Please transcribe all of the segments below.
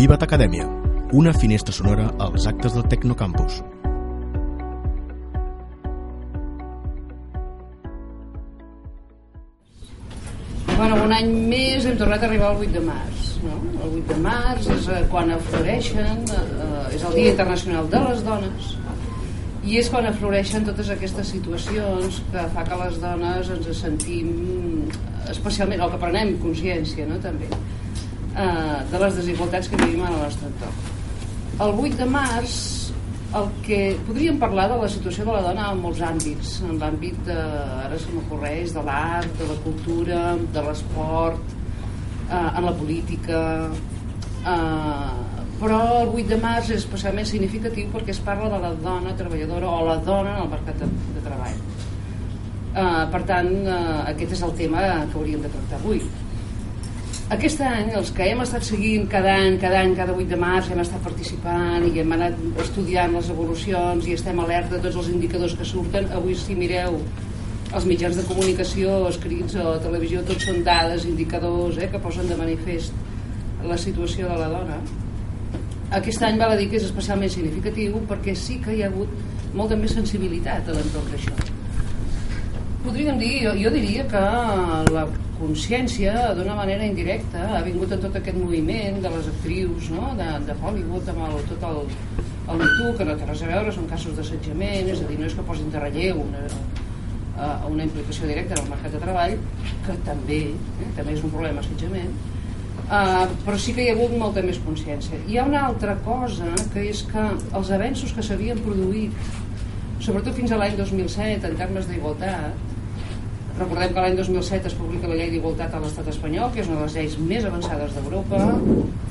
Vivat Acadèmia, una finestra sonora als actes del Tecnocampus. Bueno, un any més hem tornat a arribar al 8 de març. No? El 8 de març és eh, quan afloreixen, eh, és el Dia Internacional de les Dones, i és quan afloreixen totes aquestes situacions que fa que les dones ens sentim especialment, o que prenem consciència no, també eh, de les desigualtats que vivim en el nostre entorn. El 8 de març el que podríem parlar de la situació de la dona en molts àmbits en l'àmbit de, ara se m'ocorreix de l'art, de la cultura de l'esport eh, en la política eh, però el 8 de març és especialment significatiu perquè es parla de la dona treballadora o la dona en el mercat de, de treball. Uh, per tant uh, aquest és el tema que hauríem de tractar avui aquest any, els que hem estat seguint cada any, cada any, cada 8 de març hem estat participant i hem anat estudiant les evolucions i estem alerta de tots els indicadors que surten. Avui si mireu els mitjans de comunicació escrits o televisió tots són dades, indicadors eh, que posen de manifest la situació de la dona. Aquest any val a dir que és especialment significatiu perquè sí que hi ha hagut molta més sensibilitat a l'entorn d'això. Podríem dir, jo, jo diria que la consciència d'una manera indirecta ha vingut en tot aquest moviment de les actrius no? de, de Hollywood amb el, tot el, el MeToo que no té res a veure, són casos d'assetjament és a dir, no és que posin de relleu una, una implicació directa en el mercat de treball que també, eh, també és un problema assetjament Uh, però sí que hi ha hagut molta més consciència. Hi ha una altra cosa, que és que els avenços que s'havien produït, sobretot fins a l'any 2007, en termes d'igualtat, recordem que l'any 2007 es publica la llei d'igualtat a l'estat espanyol, que és una de les lleis més avançades d'Europa,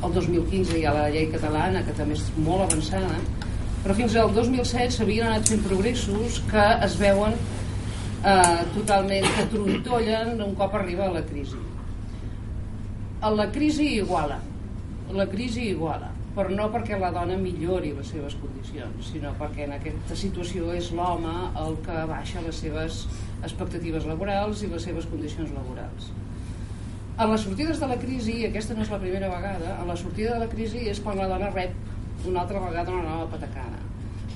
el 2015 hi ha la llei catalana, que també és molt avançada, però fins al 2007 s'havien anat fent progressos que es veuen eh, totalment que trontollen un cop arriba la crisi. La crisi iguala. La crisi iguala però no perquè la dona millori les seves condicions sinó perquè en aquesta situació és l'home el que baixa les seves expectatives laborals i les seves condicions laborals. A les sortides de la crisi i aquesta no és la primera vegada a la sortida de la crisi és quan la dona rep una altra vegada una nova patacana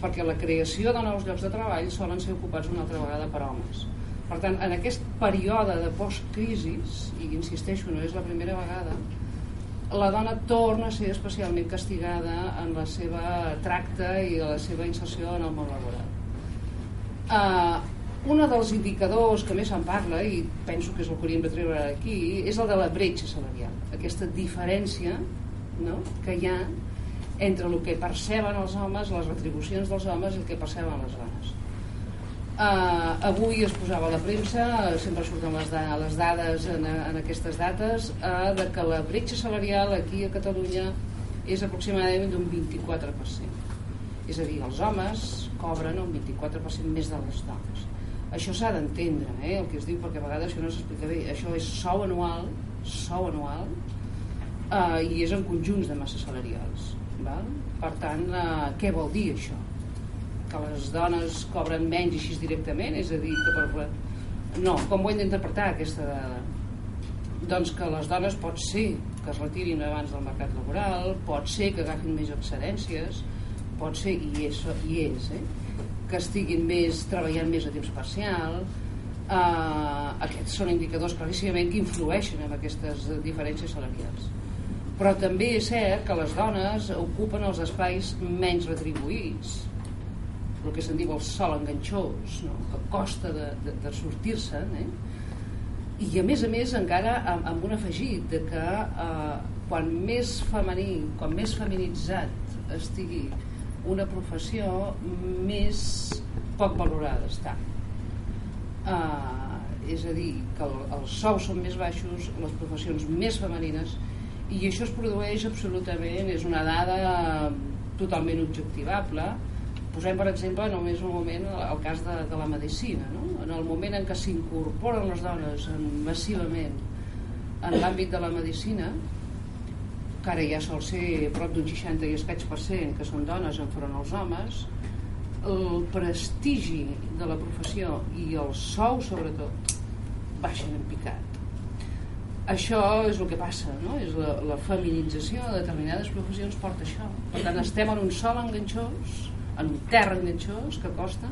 perquè la creació de nous llocs de treball solen ser ocupats una altra vegada per homes. Per tant, en aquest període de post-crisis, i insisteixo, no és la primera vegada, la dona torna a ser especialment castigada en la seva tracte i la seva inserció en el món laboral. Uh, un dels indicadors que més se'n parla, i penso que és el que hauríem de treure aquí, és el de la bretxa salarial. Aquesta diferència no?, que hi ha entre el que perceben els homes, les retribucions dels homes i el que perceben les dones Uh, avui es posava a la premsa, sempre surten les, da les dades en, en aquestes dates, uh, de que la bretxa salarial aquí a Catalunya és aproximadament d'un 24%. És a dir, els homes cobren un 24% més de les dones. Això s'ha d'entendre, eh, el que es diu, perquè a vegades això no s'explica bé. Això és sou anual, sou anual, uh, i és en conjunts de masses salarials. Val? Per tant, uh, què vol dir això? Que les dones cobren menys així directament, és a dir, que per... No, com ho hem d'interpretar aquesta? Doncs que les dones pot ser que es retirin abans del mercat laboral, pot ser que agafin més excedències, pot ser, i és, i és eh? que estiguin més treballant més a temps parcial, eh, aquests són indicadors claríssimament que influeixen en aquestes diferències salarials però també és cert que les dones ocupen els espais menys retribuïts el que se'n diu el sol enganxós no? que costa de, de, de sortir-se eh? i a més a més encara amb, amb un afegit de que eh, quan més femení quan més feminitzat estigui una professió més poc valorada està eh, és a dir que el, els sous són més baixos les professions més femenines i això es produeix absolutament és una dada totalment objectivable posem per exemple només un moment el cas de, de la medicina no? en el moment en què s'incorporen les dones en, massivament en l'àmbit de la medicina que ara ja sol ser prop d'un 60 i escaig per cent que són dones enfront als homes el prestigi de la professió i el sou sobretot baixen en picat això és el que passa no? és la, la feminització de determinades professions porta això per tant estem en un sol enganxós en un terra enganxós que costa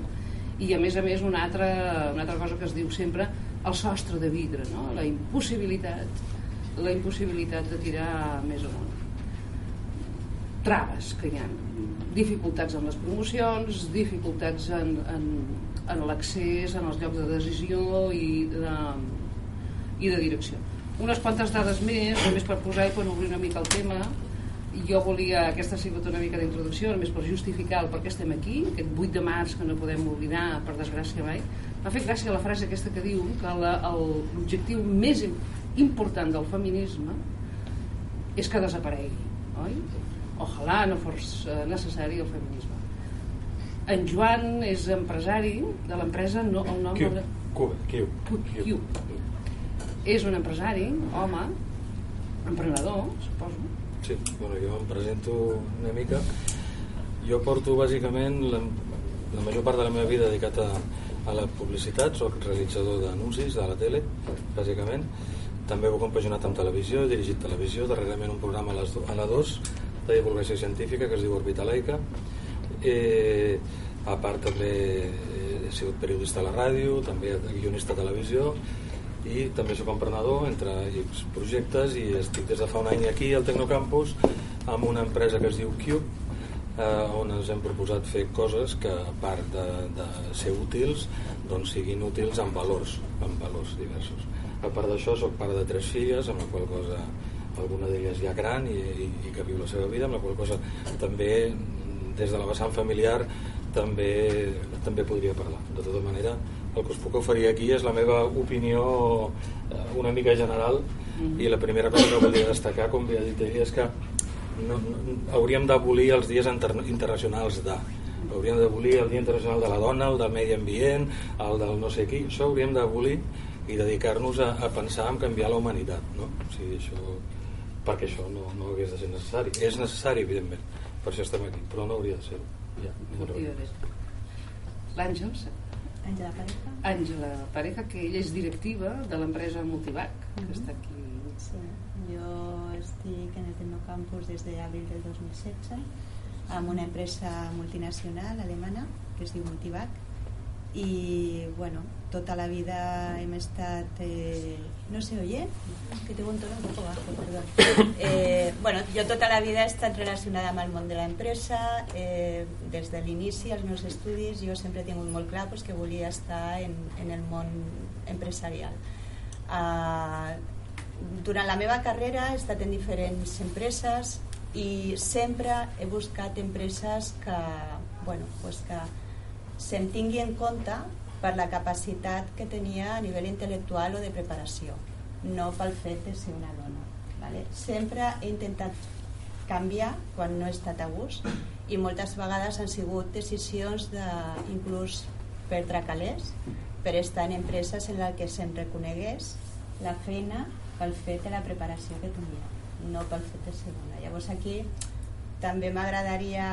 i a més a més una altra, una altra cosa que es diu sempre el sostre de vidre no? la impossibilitat la impossibilitat de tirar més amunt traves que hi ha dificultats en les promocions dificultats en, en, en l'accés en els llocs de decisió i de, i de direcció unes quantes dades més, només per posar i per obrir una mica el tema. Jo volia, aquesta ha sigut una mica d'introducció, només per justificar el per què estem aquí, aquest 8 de març que no podem oblidar, per desgràcia mai. M'ha fet gràcia la frase aquesta que diu que l'objectiu més important del feminisme és que desaparegui, oi? Ojalà no fos eh, necessari el feminisme. En Joan és empresari de l'empresa, no, el nom... Q, Q, Q, Q, Q és un empresari, home, emprenedor, suposo. Sí, bueno, jo em presento una mica. Jo porto bàsicament la, la major part de la meva vida dedicat a, a la publicitat, soc realitzador d'anuncis de la tele, bàsicament. També ho he compaginat amb televisió, he dirigit televisió, darrerament un programa a, les, a la 2 de divulgació científica que es diu Orbitalaica. Eh, a part també he sigut periodista a la ràdio, també guionista a televisió i també sóc emprenedor entre projectes i estic des de fa un any aquí al Tecnocampus amb una empresa que es diu Cube eh, on ens hem proposat fer coses que a part de, de ser útils doncs siguin útils amb valors amb valors diversos. A part d'això sóc pare de tres filles amb la qual cosa alguna d'elles ja gran i, i, i que viu la seva vida amb la qual cosa també des de la vessant familiar també, també podria parlar. De tota manera el que us puc oferir aquí és la meva opinió eh, una mica general i la primera cosa que volia destacar com ha dit ell és que no, no, hauríem d'abolir els dies inter, internacionals de hauríem d'abolir el Dia Internacional de la Dona el del Medi Ambient, el del no sé qui això hauríem d'abolir i dedicar-nos a, a pensar en canviar la humanitat no? o sigui, això, perquè això no, no hagués de ser necessari. És necessari evidentment, per això estem aquí però no hauria de ser-ho. Ja, l'Àngels Àngela Pareja. Àngela Pareja, que ella és directiva de l'empresa Multivac, que mm -hmm. està aquí. Sí, jo estic en el Tecnocampus des d'abril del 2016 amb una empresa multinacional alemana que es diu Multivac i bueno, tota la vida hem estat eh, no se oye que tengo un tono un poco bajo perdón. Eh, bueno, jo tota la vida he estat relacionada amb el món de l'empresa eh, des de l'inici als meus estudis jo sempre he tingut molt clar pues, que volia estar en, en el món empresarial. Eh, durant la meva carrera he estat en diferents empreses i sempre he buscat empreses que, bueno, pues que se'm tingui en compte per la capacitat que tenia a nivell intel·lectual o de preparació, no pel fet de ser una dona. Vale? Sempre he intentat canviar quan no he estat a gust i moltes vegades han sigut decisions de, inclús perdre calés per estar en empreses en les que se'm reconegués la feina pel fet de la preparació que tenia, no pel fet de ser dona. Llavors aquí també m'agradaria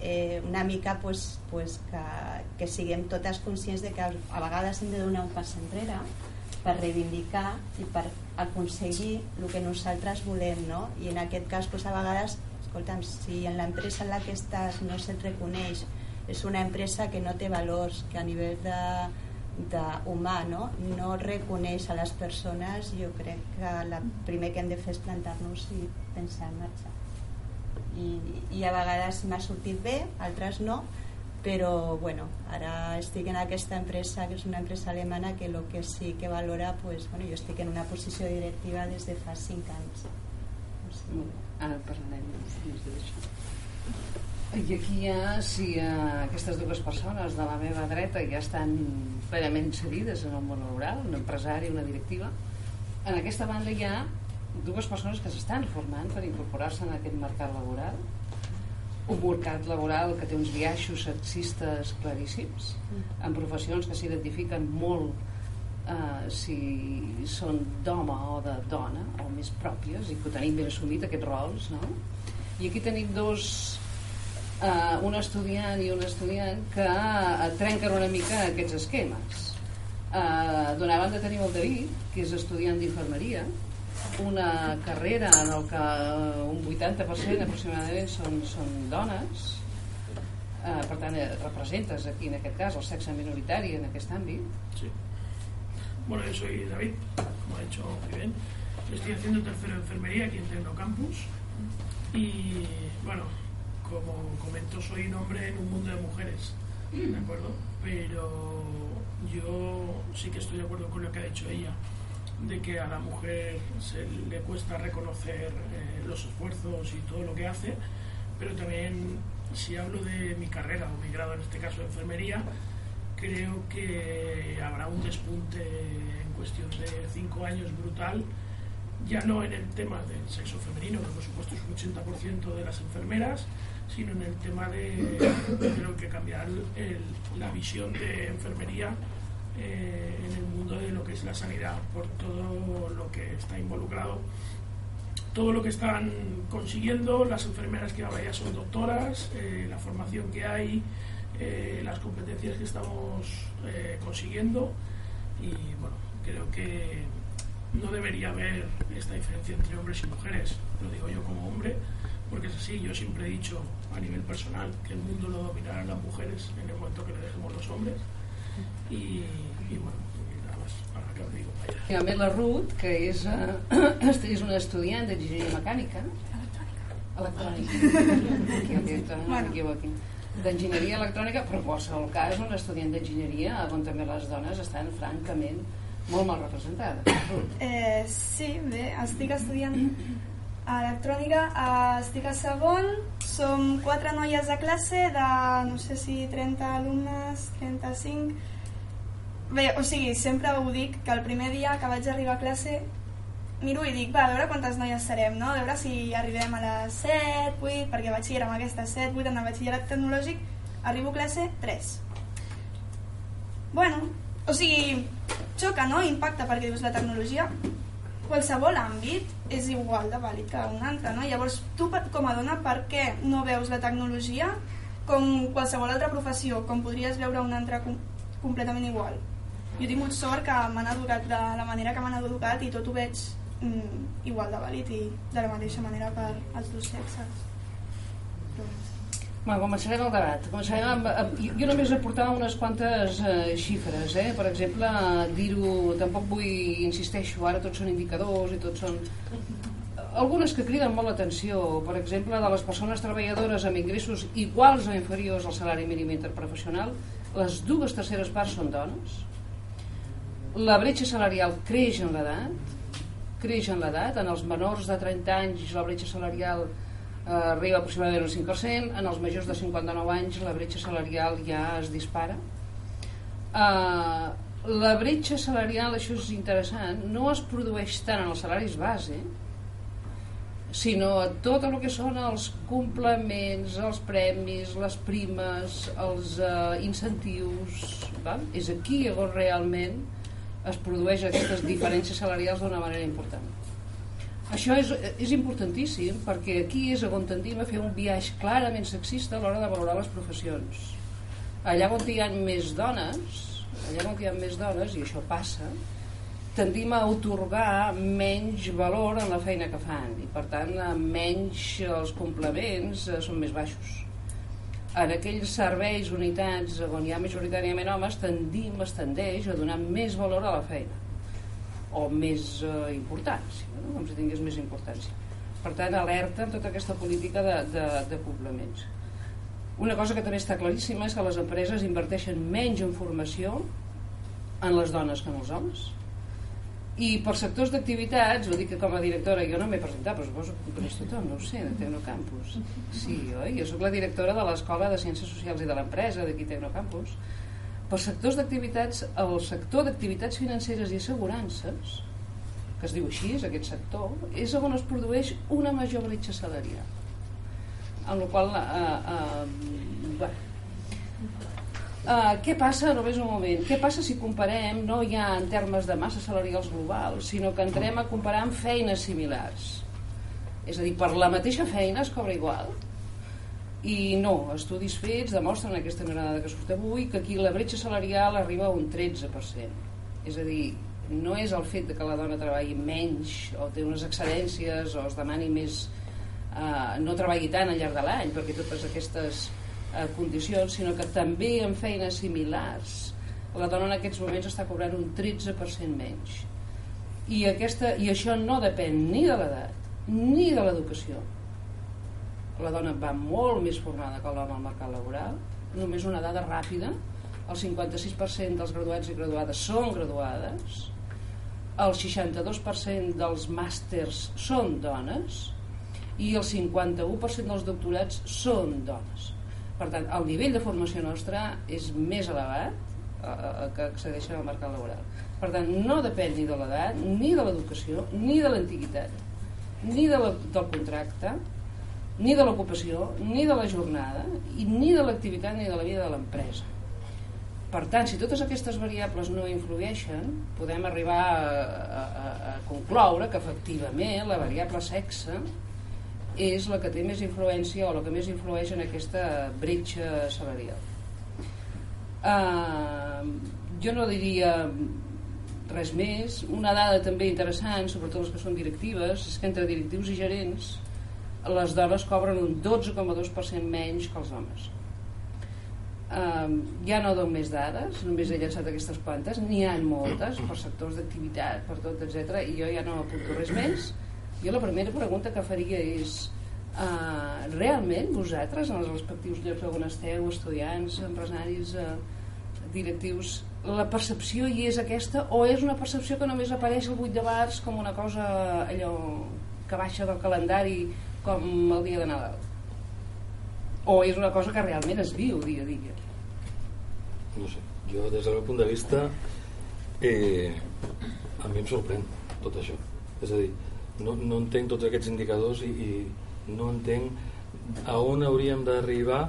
eh, una mica pues, pues que, que siguem totes conscients de que a vegades hem de donar un pas enrere per reivindicar i per aconseguir el que nosaltres volem no? i en aquest cas pues, a vegades escolta'm, si en l'empresa en la que estàs no se't reconeix és una empresa que no té valors que a nivell de, de humà no? no reconeix a les persones jo crec que el primer que hem de fer és plantar-nos i pensar en marxar i, i a vegades m'ha sortit bé, altres no però bueno, ara estic en aquesta empresa que és una empresa alemana que el que sí que valora pues, bueno, jo estic en una posició directiva des de fa 5 anys. O sigui, ara parlarem més d'això i aquí ja, si uh, aquestes dues persones de la meva dreta ja estan plenament inserides en el món laboral, un empresari, una directiva, en aquesta banda hi ha dues persones que s'estan formant per incorporar-se en aquest mercat laboral un mercat laboral que té uns viatges sexistes claríssims en professions que s'identifiquen molt eh, si són d'home o de dona o més pròpies i que tenim ben assumit aquests rols no? i aquí tenim dos eh, un estudiant i un estudiant que eh, trenquen una mica aquests esquemes eh, d'una banda tenim el David que és estudiant d'infermeria una carrera en el que un 80% aproximadament són, són dones, eh, per tant eh, representes aquí en aquest cas el sexe minoritari en aquest àmbit. Sí. Bueno, yo soy David, como ha dicho bien. Estoy haciendo tercero de enfermería aquí en Tecnocampus. Y bueno, como comento, soy un hombre en un mundo de mujeres, ¿de acuerdo? Pero yo sí que estoy de acuerdo con lo que ha dicho ella, de que a la mujer se le cuesta reconocer eh, los esfuerzos y todo lo que hace, pero también si hablo de mi carrera o mi grado en este caso de enfermería, creo que habrá un despunte en cuestión de cinco años brutal, ya no en el tema del sexo femenino, que por supuesto es un 80% de las enfermeras, sino en el tema de, creo que cambiar la visión de enfermería eh, en el mundo de lo que es la sanidad, por todo lo que está involucrado. Todo lo que están consiguiendo, las enfermeras que ahora ya son doctoras, eh, la formación que hay, eh, las competencias que estamos eh, consiguiendo. Y bueno, creo que no debería haber esta diferencia entre hombres y mujeres, lo digo yo como hombre, porque es así, yo siempre he dicho a nivel personal que el mundo lo dominarán las mujeres en el momento que le dejemos los hombres bueno, vaya. I a més la Ruth, que és, eh, és una estudiant d'enginyeria mecànica, electrònica, Bueno. m'equivoqui, d'enginyeria electrònica, però en qualsevol cas una estudiant d'enginyeria on també les dones estan francament molt mal representades. Ruth. Eh, sí, bé, estic estudiant electrònica, eh, estic a segon, som quatre noies de classe de, no sé si 30 alumnes, 35... Bé, o sigui, sempre ho dic, que el primer dia que vaig arribar a classe miro i dic, va, a veure quantes noies serem, no? A veure si arribem a les 7, 8, perquè batxiller amb aquestes 7, 8 en el batxillerat tecnològic, arribo a classe 3. Bueno, o sigui, xoca, no? Impacta, perquè dius la tecnologia qualsevol àmbit és igual de vàlid que un altre, no? Llavors, tu com a dona, per què no veus la tecnologia com qualsevol altra professió, com podries veure una altra com, completament igual? Jo he tingut sort que m'han educat de la manera que m'han educat i tot ho veig mm, igual de vàlid i de la mateixa manera per als dos sexes. Doncs, Bueno, començarem el debat. Començarem amb, amb, jo només aportava unes quantes eh, xifres. Eh? Per exemple, dir-ho, tampoc vull, insisteixo, ara tots són indicadors i tots són... Algunes que criden molt l'atenció, per exemple, de les persones treballadores amb ingressos iguals o inferiors al salari mínim interprofessional, les dues terceres parts són dones. La bretxa salarial creix en l'edat, creix en l'edat, en els menors de 30 anys la bretxa salarial eh, arriba aproximadament al 5%, en els majors de 59 anys la bretxa salarial ja es dispara. Eh, la bretxa salarial, això és interessant, no es produeix tant en els salaris base, sinó a tot el que són els complements, els premis, les primes, els eh, incentius. Val? És aquí on realment es produeix aquestes diferències salarials d'una manera important. Això és, és importantíssim perquè aquí és on tendim a fer un viatge clarament sexista a l'hora de valorar les professions. Allà on hi ha més dones, allà on hi ha més dones, i això passa, tendim a otorgar menys valor en la feina que fan i per tant menys els complements eh, són més baixos en aquells serveis, unitats on hi ha majoritàriament homes tendim, es tendeix a donar més valor a la feina. O més eh, importància no? com si tingués més importància. Per tant alerta en tota aquesta política de, de, de complements una cosa que també està claríssima és que les empreses inverteixen menys en formació en les dones que en els homes i per sectors d'activitats, ho dic que com a directora jo no m'he presentat, però suposo que coneix tothom no ho sé, de Tecnocampus. Sí, oi? jo sóc la directora de l'Escola de Ciències Socials i de l'Empresa d'aquí Tecnocampus. Per sectors d'activitats el sector d'activitats financeres i assegurances que es diu així, és aquest sector és on es produeix una major bretxa salarial. Amb la qual eh, eh, bueno, Uh, què passa, només un moment, què passa si comparem no ja en termes de massa salarials globals, sinó que entrem a comparar amb feines similars? És a dir, per la mateixa feina es cobra igual? I no, estudis fets demostren aquesta granada que surt avui que aquí la bretxa salarial arriba a un 13%. És a dir, no és el fet de que la dona treballi menys o té unes excedències o es demani més eh, no treballi tant al llarg de l'any perquè totes aquestes eh, condicions sinó que també en feines similars. La dona en aquests moments està cobrant un 13% menys. I, aquesta, i això no depèn ni de l'edat ni de l'educació. La dona va molt més formada que l'home al mercat laboral només una dada ràpida. El 56% dels graduats i graduades són graduades. El 62% dels màsters són dones. I el 51% dels doctorats són dones per tant, el nivell de formació nostra és més elevat eh, que accedeixen al mercat laboral. Per tant, no depèn ni de l'edat ni de l'educació, ni de l'antiguitat ni de la, del contracte ni de l'ocupació, ni de la jornada i ni de l'activitat ni de la vida de l'empresa. Per tant, si totes aquestes variables no influeixen, podem arribar a, a, a concloure que efectivament la variable sexe és la que té més influència o la que més influeix en aquesta bretxa salarial. Uh, jo no diria res més. Una dada també interessant, sobretot les que són directives, és que entre directius i gerents les dones cobren un 12,2% menys que els homes Um, ja no dono més dades, només he llançat aquestes quantes, n'hi ha moltes per sectors d'activitat, per tot, etc. i jo ja no apunto res més. Jo la primera pregunta que faria és uh, realment vosaltres en els respectius llocs on esteu, estudiants, empresaris, uh, directius, la percepció hi és aquesta o és una percepció que només apareix el 8 de març com una cosa allò que baixa del calendari com el dia de Nadal? o és una cosa que realment es viu dia a dia? No sé, jo des del meu punt de vista eh, a mi em sorprèn tot això. És a dir, no, no entenc tots aquests indicadors i, i no entenc a on hauríem d'arribar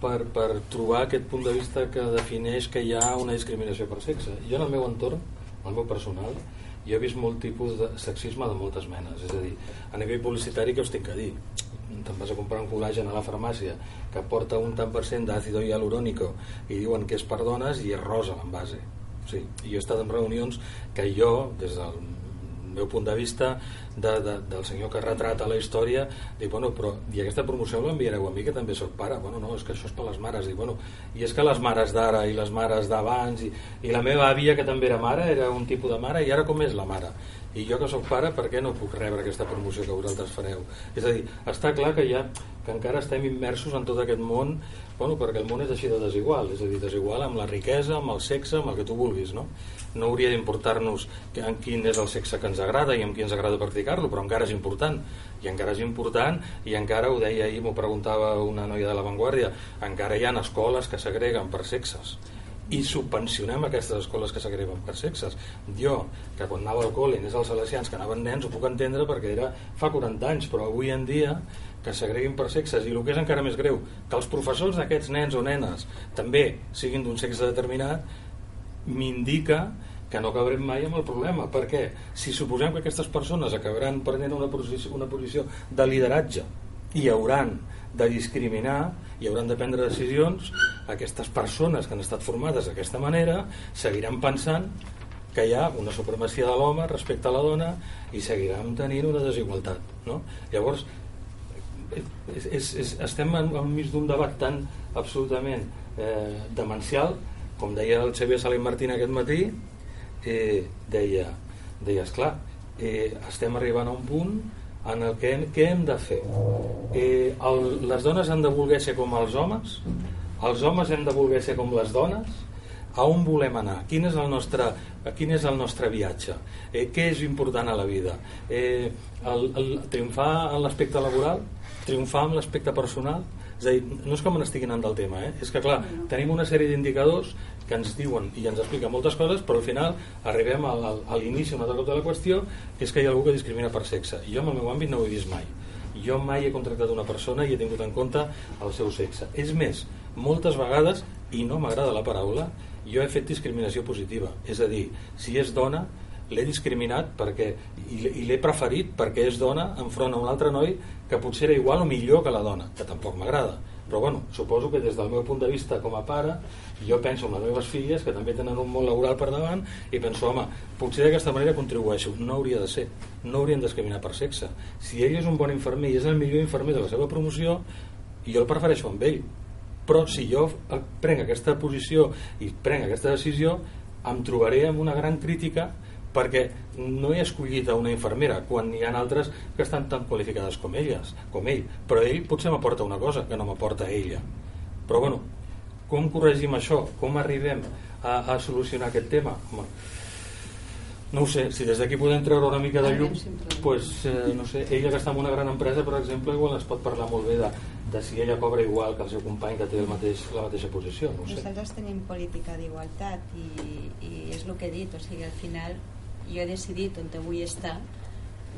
per, per trobar aquest punt de vista que defineix que hi ha una discriminació per sexe. Jo en el meu entorn, el meu personal jo he vist molt tipus de sexisme de moltes menes. És a dir, a nivell publicitari que us tinc que dir? Te'n vas a comprar un col·lagen a la farmàcia que porta un tant per cent d'àcido hialurònico i diuen que és per dones i és rosa l'envase. Sí. jo he estat en reunions que jo des del meu punt de vista de, de, del senyor que retrata la història dic, bueno, però i aquesta promoció l'enviareu a mi que també sóc pare. Bueno, no, és que això és per les mares. Dic, bueno, i és que les mares d'ara i les mares d'abans i, i la meva àvia que també era mare era un tipus de mare i ara com és la mare? I jo que sóc pare per què no puc rebre aquesta promoció que vosaltres fareu? És a dir, està clar que ja que encara estem immersos en tot aquest món bueno, perquè el món és així de desigual és a dir, desigual amb la riquesa, amb el sexe amb el que tu vulguis no, no hauria d'importar-nos en quin és el sexe que ens agrada i amb qui ens agrada practicar-lo però encara és important i encara és important i encara ho deia ahir, m'ho preguntava una noia de l'avantguàrdia encara hi ha escoles que segreguen per sexes i subvencionem aquestes escoles que s'agreven per sexes. Jo, que quan anava al col·le anés als salesians que anaven nens, ho puc entendre perquè era fa 40 anys, però avui en dia que s'agreguin per sexes i el que és encara més greu, que els professors d'aquests nens o nenes també siguin d'un sexe determinat, m'indica que no acabarem mai amb el problema. perquè Si suposem que aquestes persones acabaran prenent una posició, una posició de lideratge i hauran de discriminar i hauran de prendre decisions aquestes persones que han estat formades d'aquesta manera seguiran pensant que hi ha una supremacia de l'home respecte a la dona i seguiran tenint una desigualtat no? llavors és, és, és, estem enmig d'un debat tan absolutament eh, demencial com deia el Xavier Salim Martín aquest matí eh, deia, deia esclar eh, estem arribant a un punt en el que hem, què hem de fer? Eh, el, les dones han de voler ser com els homes els homes hem de voler ser com les dones a on volem anar? Quin és el nostre, quin és el nostre viatge? Eh, què és important a la vida? Eh, el, el, triomfar en l'aspecte laboral triomfar en l'aspecte personal? És a dir, no és que me n'estigui anant del tema eh? és que clar, tenim una sèrie d'indicadors que ens diuen i ens expliquen moltes coses però al final arribem a, a l'inici una altra de la qüestió que és que hi ha algú que discrimina per sexe. I jo en el meu àmbit no ho he vist mai. Jo mai he contractat una persona i he tingut en compte el seu sexe. És més, moltes vegades i no m'agrada la paraula jo he fet discriminació positiva. És a dir, si és dona l'he discriminat perquè i l'he preferit perquè és dona enfront a un altre noi que potser era igual o millor que la dona que tampoc m'agrada. Però bueno, suposo que des del meu punt de vista com a pare jo penso en les meves filles que també tenen un món laboral per davant i penso, home, potser d'aquesta manera contribueixo. No hauria de ser, no haurien discriminar per sexe. Si ell és un bon infermer i és el millor infermer de la seva promoció jo el prefereixo amb ell. Però si jo prenc aquesta posició i prenc aquesta decisió em trobaré amb una gran crítica perquè no he escollit a una infermera quan hi ha altres que estan tan qualificades com elles, com ell, però ell potser m'aporta una cosa que no m'aporta ella. Però bueno, com corregim això? Com arribem a, a solucionar aquest tema? Home, no ho sé, si des d'aquí podem treure una mica de llum pues, eh, no sé, ella que està en una gran empresa per exemple, igual es pot parlar molt bé de, de si ella cobra igual que el seu company que té el mateix, la mateixa posició no sé. nosaltres tenim política d'igualtat i, i és el que he dit o sigui, al final jo he decidit on vull estar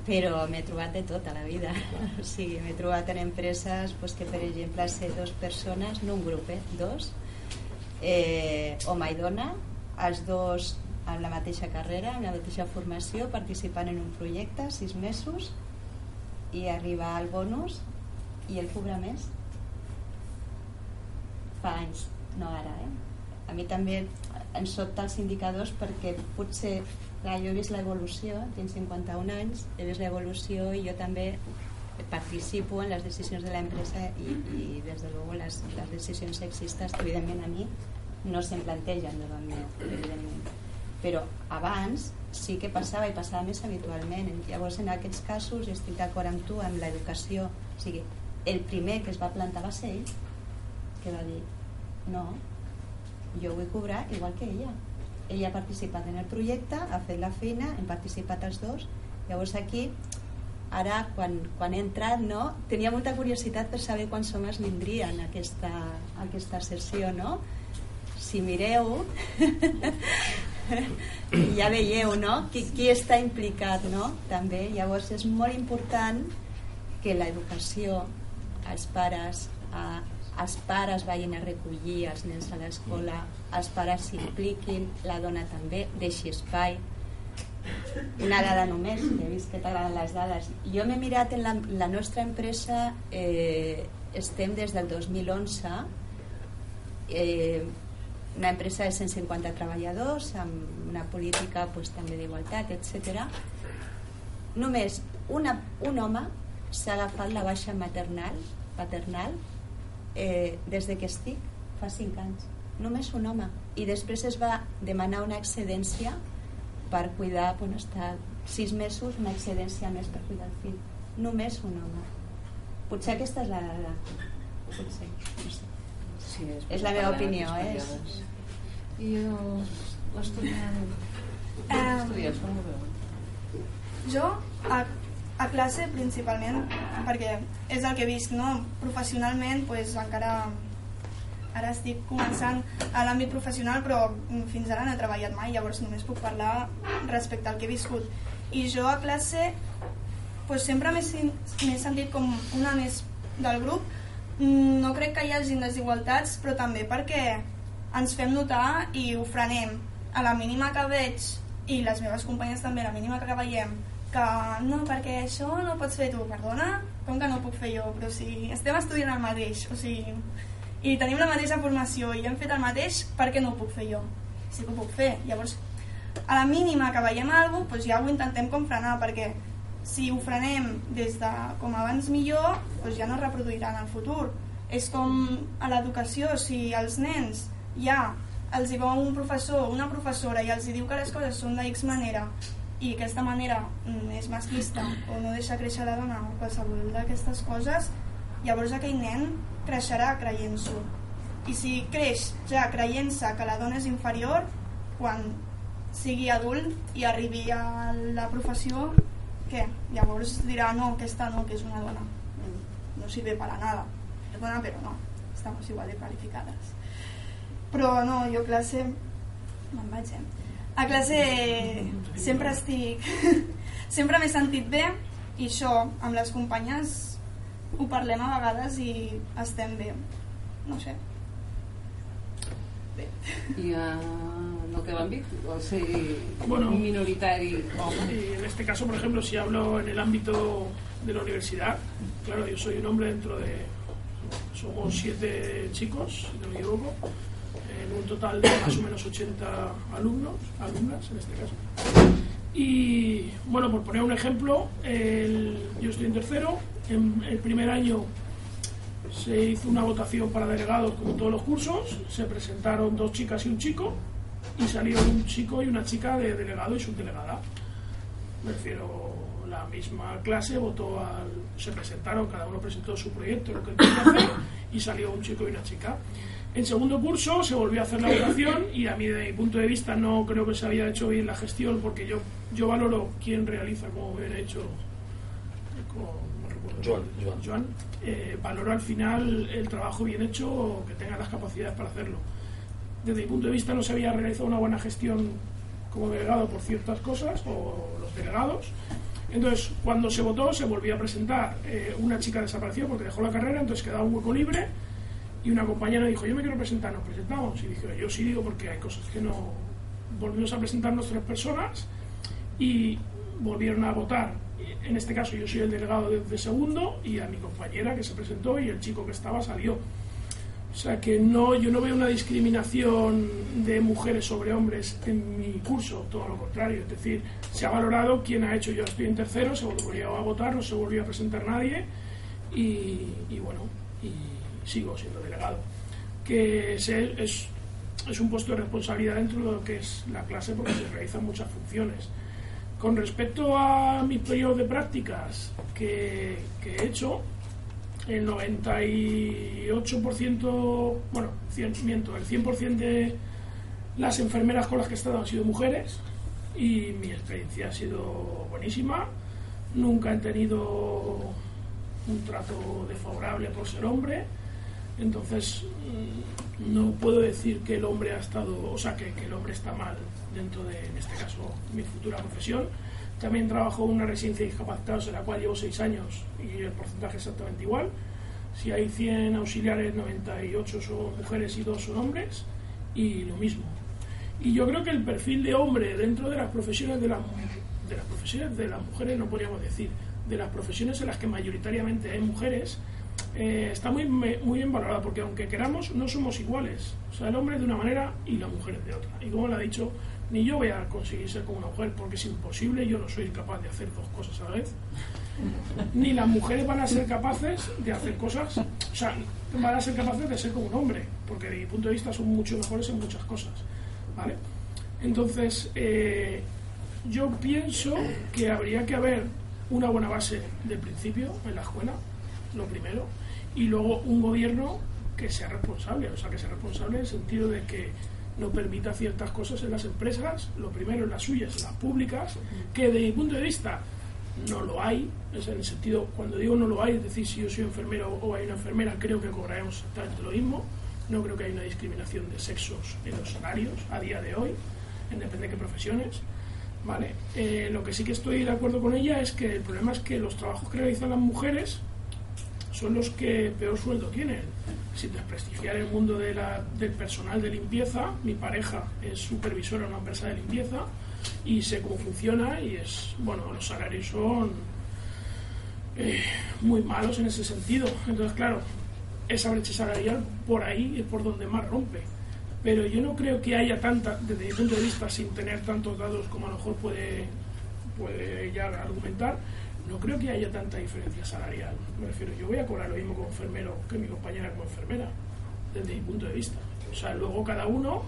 però m'he trobat de tot a la vida o sigui, m'he trobat en empreses pues, que per exemple ser dos persones no un grup, eh? dos eh, home i dona els dos amb la mateixa carrera amb la mateixa formació participant en un projecte sis mesos i arribar al bonus i el cobra més fa anys, no ara eh? a mi també em sobta els indicadors perquè potser Clar, jo he vist l'evolució, tinc 51 anys, he vist l'evolució i jo també participo en les decisions de l'empresa i, i des de luego les, les decisions sexistes evidentment a mi no se'm plantegen davant meu, evidentment. Però abans sí que passava i passava més habitualment. Llavors en aquests casos estic d'acord amb tu amb l'educació. O sigui, el primer que es va plantar va ser ell, que va dir no, jo vull cobrar igual que ella ella ha participat en el projecte, ha fet la feina, hem participat els dos, llavors aquí ara quan, quan he entrat no, tenia molta curiositat per saber quants homes vindrien a aquesta, a aquesta sessió no? si mireu ja veieu no? qui, qui està implicat no? també, llavors és molt important que l'educació els pares a, els pares vagin a recollir els nens a l'escola, els pares s'impliquin, la dona també, deixi espai. Una dada només, he vist que t'agraden les dades. Jo m'he mirat en la, la nostra empresa, eh, estem des del 2011, eh, una empresa de 150 treballadors, amb una política pues, també d'igualtat, etc. Només una, un home s'ha agafat la baixa maternal, paternal eh, des de que estic fa 5 anys només un home i després es va demanar una excedència per cuidar bueno, estar 6 mesos una excedència més per cuidar el fill només un home potser aquesta és la potser no sé. sí, és, és la meva opinió eh? i l'estudiant l'estudiant veu? jo a a classe principalment perquè és el que he vist no? professionalment pues, encara ara estic començant a l'àmbit professional però fins ara no he treballat mai llavors només puc parlar respecte al que he viscut. I jo a classe pues, sempre m'he sentit com una més del grup. No crec que hi hagi desigualtats però també perquè ens fem notar i ho frenem. A la mínima que veig i les meves companyes també a la mínima que veiem que no, perquè això no pots fer tu, perdona, com que no puc fer jo, però si estem estudiant el mateix, o sigui, i tenim la mateixa formació i hem fet el mateix, per què no ho puc fer jo? Sí que ho puc fer, llavors a la mínima que veiem alguna cosa, doncs ja ho intentem com frenar, perquè si ho frenem des de com abans millor, doncs ja no es reproduirà en el futur. És com a l'educació, si els nens ja els hi va un professor o una professora i els hi diu que les coses són de X manera i aquesta manera mm, és masclista o no deixa créixer la dona o qualsevol d'aquestes coses, llavors aquell nen creixerà creient-s'ho. I si creix ja creient-se que la dona és inferior, quan sigui adult i arribi a la professió, què? Llavors dirà, no, aquesta no, que és una dona. No sirve para nada. És dona, però no. Estamos igual de qualificades. Però no, jo classe... Me'n vaig, eh? a classe sempre estic sempre m'he sentit bé i això amb les companyes ho parlem a vegades i estem bé no sé bé. i uh, en el teu àmbit o ser bueno, minoritari en este caso por ejemplo si hablo en el ámbito de la universidad claro yo soy un hombre dentro de somos siete chicos, si no me equivoco, en un total de más o menos 80 alumnos, alumnas en este caso. Y bueno, por poner un ejemplo, el- yo estoy en tercero, en el primer año se hizo una votación para delegados como todos los cursos, se presentaron dos chicas y un chico, y salió un chico y una chica de delegado y subdelegada. Me refiero, la misma clase votó al. Se presentaron, cada uno presentó su proyecto, lo que hacer, y salió un chico y una chica. En segundo curso se volvió a hacer la votación y a mí, desde mi punto de vista, no creo que se había hecho bien la gestión porque yo, yo valoro quién realiza como bien hecho. como- no recuerdo. Joan, Joan. Joan, eh, valoro al final el trabajo bien hecho, que tenga las capacidades para hacerlo. Desde mi punto de vista no se había realizado una buena gestión como delegado por ciertas cosas, o los delegados. Entonces, cuando se votó, se volvió a presentar. eh, una chica desapareció porque dejó la carrera, entonces quedaba un hueco libre. Y una compañera dijo: Yo me quiero presentar, nos presentamos. Y dije: Yo sí digo porque hay cosas que no. Volvimos a presentarnos tres personas y volvieron a votar. En este caso, yo soy el delegado de, de segundo y a mi compañera que se presentó y el chico que estaba salió. O sea que no, yo no veo una discriminación de mujeres sobre hombres en mi curso, todo lo contrario. Es decir, se ha valorado quién ha hecho, yo estoy en tercero, se volvió a votar, no se volvió a presentar nadie y, bueno, y sigo siendo delegado. Que es, es un puesto de responsabilidad dentro de lo que es la clase porque se realizan muchas funciones. Con respecto a mis periodos de prácticas que, he hecho, el 98%, bueno, 100, miento, el 100% de las enfermeras con las que he estado han sido mujeres y mi experiencia ha sido buenísima. Nunca he tenido un trato desfavorable por ser hombre. Entonces, mm, no puedo decir que el hombre ha estado, o sea, que el hombre está mal dentro de, en este caso, mi futura profesión. También trabajo en una residencia de discapacitados en la cual llevo seis años y el porcentaje es exactamente igual. Si hay 100 auxiliares, 98 son mujeres y 2 son hombres, y lo mismo. Y yo creo que el perfil de hombre dentro de las profesiones de, la- de las profesiones de las mujeres, no podríamos decir, de las profesiones en las que mayoritariamente hay mujeres, eh, está muy, muy bien valorada, porque aunque queramos, no somos iguales. O sea, el hombre de una manera y la mujer de otra. Y como le ha dicho, ni yo voy a conseguir ser como una mujer, porque es imposible, yo no soy capaz de hacer dos cosas a la vez ni las mujeres van a ser capaces de hacer cosas, o sea, van a ser capaces de ser como un hombre, porque de mi punto de vista son mucho mejores en muchas cosas, ¿vale? Entonces, eh, yo pienso que habría que haber una buena base del principio en la escuela, lo primero, y luego un gobierno que sea responsable, o sea, que sea responsable en el sentido de que no permita ciertas cosas en las empresas, lo primero en las suyas, las públicas, que de mi punto de vista no lo hay, es en el sentido, cuando digo no lo hay, es decir, si yo soy enfermero o hay una enfermera, creo que cobraremos exactamente lo mismo, no creo que haya una discriminación de sexos en los salarios a día de hoy, en depende de qué profesiones, ¿vale? Eh, lo que sí que estoy de acuerdo con ella es que el problema es que los trabajos que realizan las mujeres son los que peor sueldo tienen. Sin desprestigiar el mundo de la- del personal de limpieza, mi pareja es supervisora en una empresa de limpieza y sé cómo funciona y es, bueno, los salarios son eh, muy malos en ese sentido. Entonces, claro, esa brecha salarial por ahí es por donde más rompe. Pero yo no creo que haya tanta, desde mi punto de vista, sin tener tantos datos como a lo mejor puede, puede ella argumentar, no creo que haya tanta diferencia salarial. Me refiero, yo voy a cobrar lo mismo como enfermero que mi compañera como enfermera, desde mi punto de vista. O sea, luego cada uno,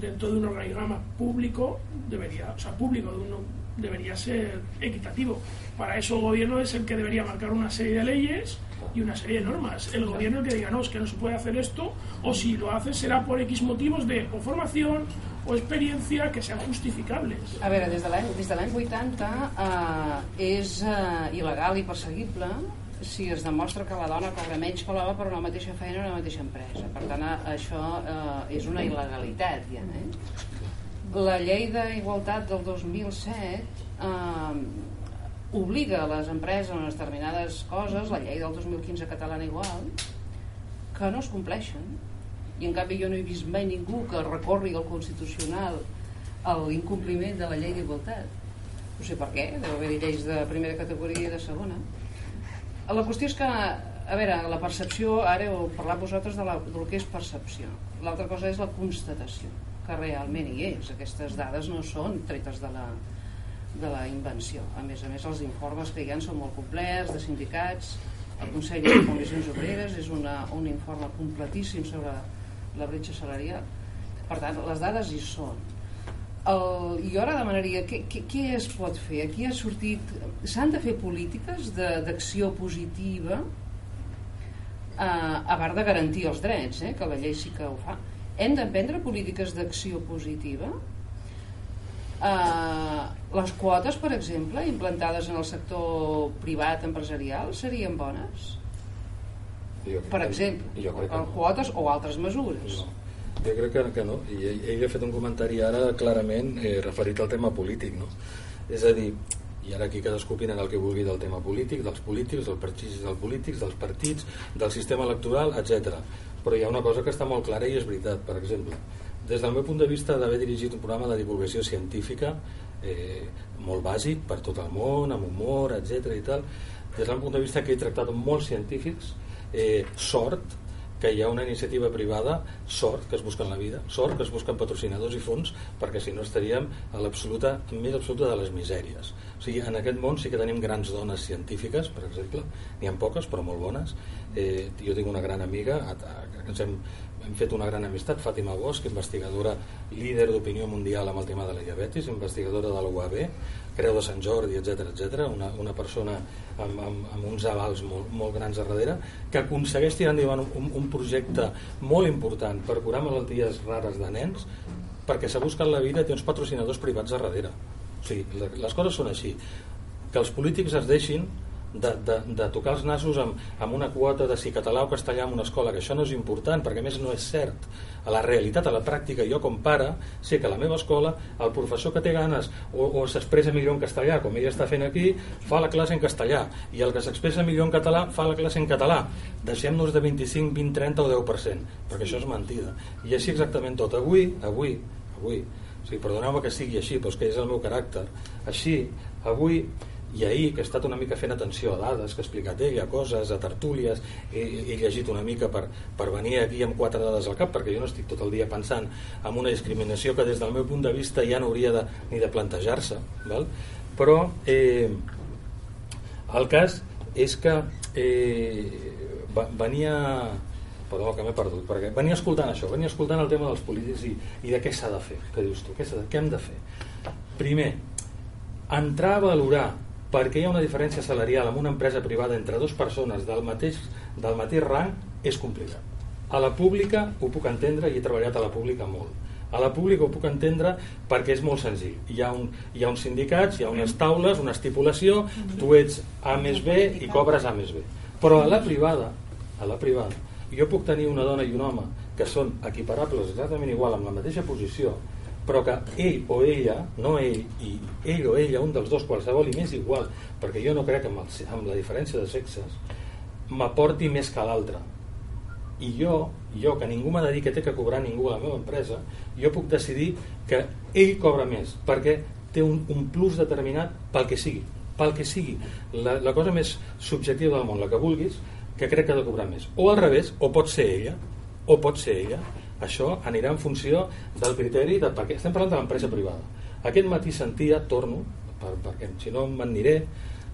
dentro de un organigrama público, debería, o sea, público, de uno, debería ser equitativo. Para eso el gobierno es el que debería marcar una serie de leyes y una serie de normas. El gobierno que diga, no, es que no se puede hacer esto, o si lo hace será por X motivos de o formación o experiencia que sean justificables. A veure, des de l'any de l'any 80 eh, és eh, il·legal i perseguible si es demostra que la dona cobra menys que l'home per una mateixa feina en una mateixa empresa. Per tant, eh, això eh, és una il·legalitat, ja. Eh? La llei d'igualtat del 2007 eh, obliga a les empreses unes determinades coses, la llei del 2015 catalana igual, que no es compleixen i en canvi jo no he vist mai ningú que recorri al Constitucional a l'incompliment de la llei d'igualtat no sé per què, deu haver lleis de primera categoria i de segona la qüestió és que a veure, la percepció, ara heu parlat vosaltres de la, del que és percepció. L'altra cosa és la constatació, que realment hi és. Aquestes dades no són tretes de la, de la invenció. A més a més, els informes que hi ha són molt complets, de sindicats, el Consell de Comissions Obreres és una, un informe completíssim sobre la bretxa salarial. Per tant, les dades hi són. El, jo ara demanaria què, què, què es pot fer? Aquí ha sortit... S'han de fer polítiques d'acció positiva eh, a part de garantir els drets, eh, que la llei sí que ho fa. Hem d'emprendre polítiques d'acció positiva? Eh, les quotes, per exemple, implantades en el sector privat empresarial, serien bones? Per exemple, jo crec que no. quotes o altres mesures. No jo crec que, que no, i ell, ell ha fet un comentari ara clarament eh, referit al tema polític, no? És a dir, i ara aquí cadascú opina el que vulgui del tema polític, dels polítics, dels partits dels polítics, dels partits, del sistema electoral, etc. Però hi ha una cosa que està molt clara i és veritat, per exemple, des del meu punt de vista d'haver dirigit un programa de divulgació científica eh, molt bàsic per tot el món, amb humor, etc i tal, des del punt de vista que he tractat amb molts científics, eh, sort, que hi ha una iniciativa privada, sort que es busca en la vida, sort que es busquen patrocinadors i fons, perquè si no estaríem a l'absoluta, més absoluta de les misèries. O sigui, en aquest món sí que tenim grans dones científiques, per exemple, n'hi ha poques però molt bones. Eh, jo tinc una gran amiga, que ens hem, hem fet una gran amistat, Fàtima Bosch, investigadora líder d'opinió mundial amb el tema de la diabetis, investigadora de la UAB, Creu de Sant Jordi, etc etc. Una, una persona amb, amb, amb uns avals molt, molt grans a darrere, que aconsegueix tirar endavant un, un projecte molt important per curar malalties rares de nens, perquè s'ha buscat la vida i té uns patrocinadors privats a darrere. O sigui, les coses són així. Que els polítics es deixin de, de, de tocar els nassos amb, amb una quota de si català o castellà en una escola, que això no és important, perquè més no és cert. A la realitat, a la pràctica, jo com pare, sé que a la meva escola el professor que té ganes o, o s'expressa millor en castellà, com ell està fent aquí, fa la classe en castellà, i el que s'expressa millor en català fa la classe en català. Deixem-nos de 25, 20, 30 o 10%, perquè això és mentida. I així exactament tot. Avui, avui, avui, o sigui, perdoneu-me que sigui així, però és que és el meu caràcter. Així, avui i ahir, que he estat una mica fent atenció a dades que ha explicat ella, coses, a tertúlies he, he llegit una mica per, per venir aquí amb quatre dades al cap perquè jo no estic tot el dia pensant en una discriminació que des del meu punt de vista ja no hauria de, ni de plantejar-se però eh, el cas és que eh, venia perdó que m'he perdut perquè venia escoltant això, venia escoltant el tema dels polítics i, i de què s'ha de fer, què dius tu, què, què hem de fer? Primer entrar a valorar perquè hi ha una diferència salarial amb una empresa privada entre dues persones del mateix, del mateix rang és complicat. A la pública ho puc entendre i he treballat a la pública molt. A la pública ho puc entendre perquè és molt senzill. Hi ha, un, hi ha uns sindicats, hi ha unes taules, una estipulació, tu ets A més B i cobres A més B. Però a la privada, a la privada, jo puc tenir una dona i un home que són equiparables exactament igual amb la mateixa posició però que ell o ella, no ell, i ell o ella, un dels dos, qualsevol, i més igual, perquè jo no crec amb, el, amb la diferència de sexes, m'aporti més que l'altre. I jo, jo, que ningú m'ha de dir que té que cobrar ningú a la meva empresa, jo puc decidir que ell cobra més, perquè té un, un plus determinat pel que sigui, pel que sigui. La, la cosa més subjectiva del món, la que vulguis, que crec que ha de cobrar més. O al revés, o pot ser ella, o pot ser ella, això anirà en funció del criteri de, perquè estem parlant de l'empresa privada aquest matí sentia, torno per, perquè si no m'aniré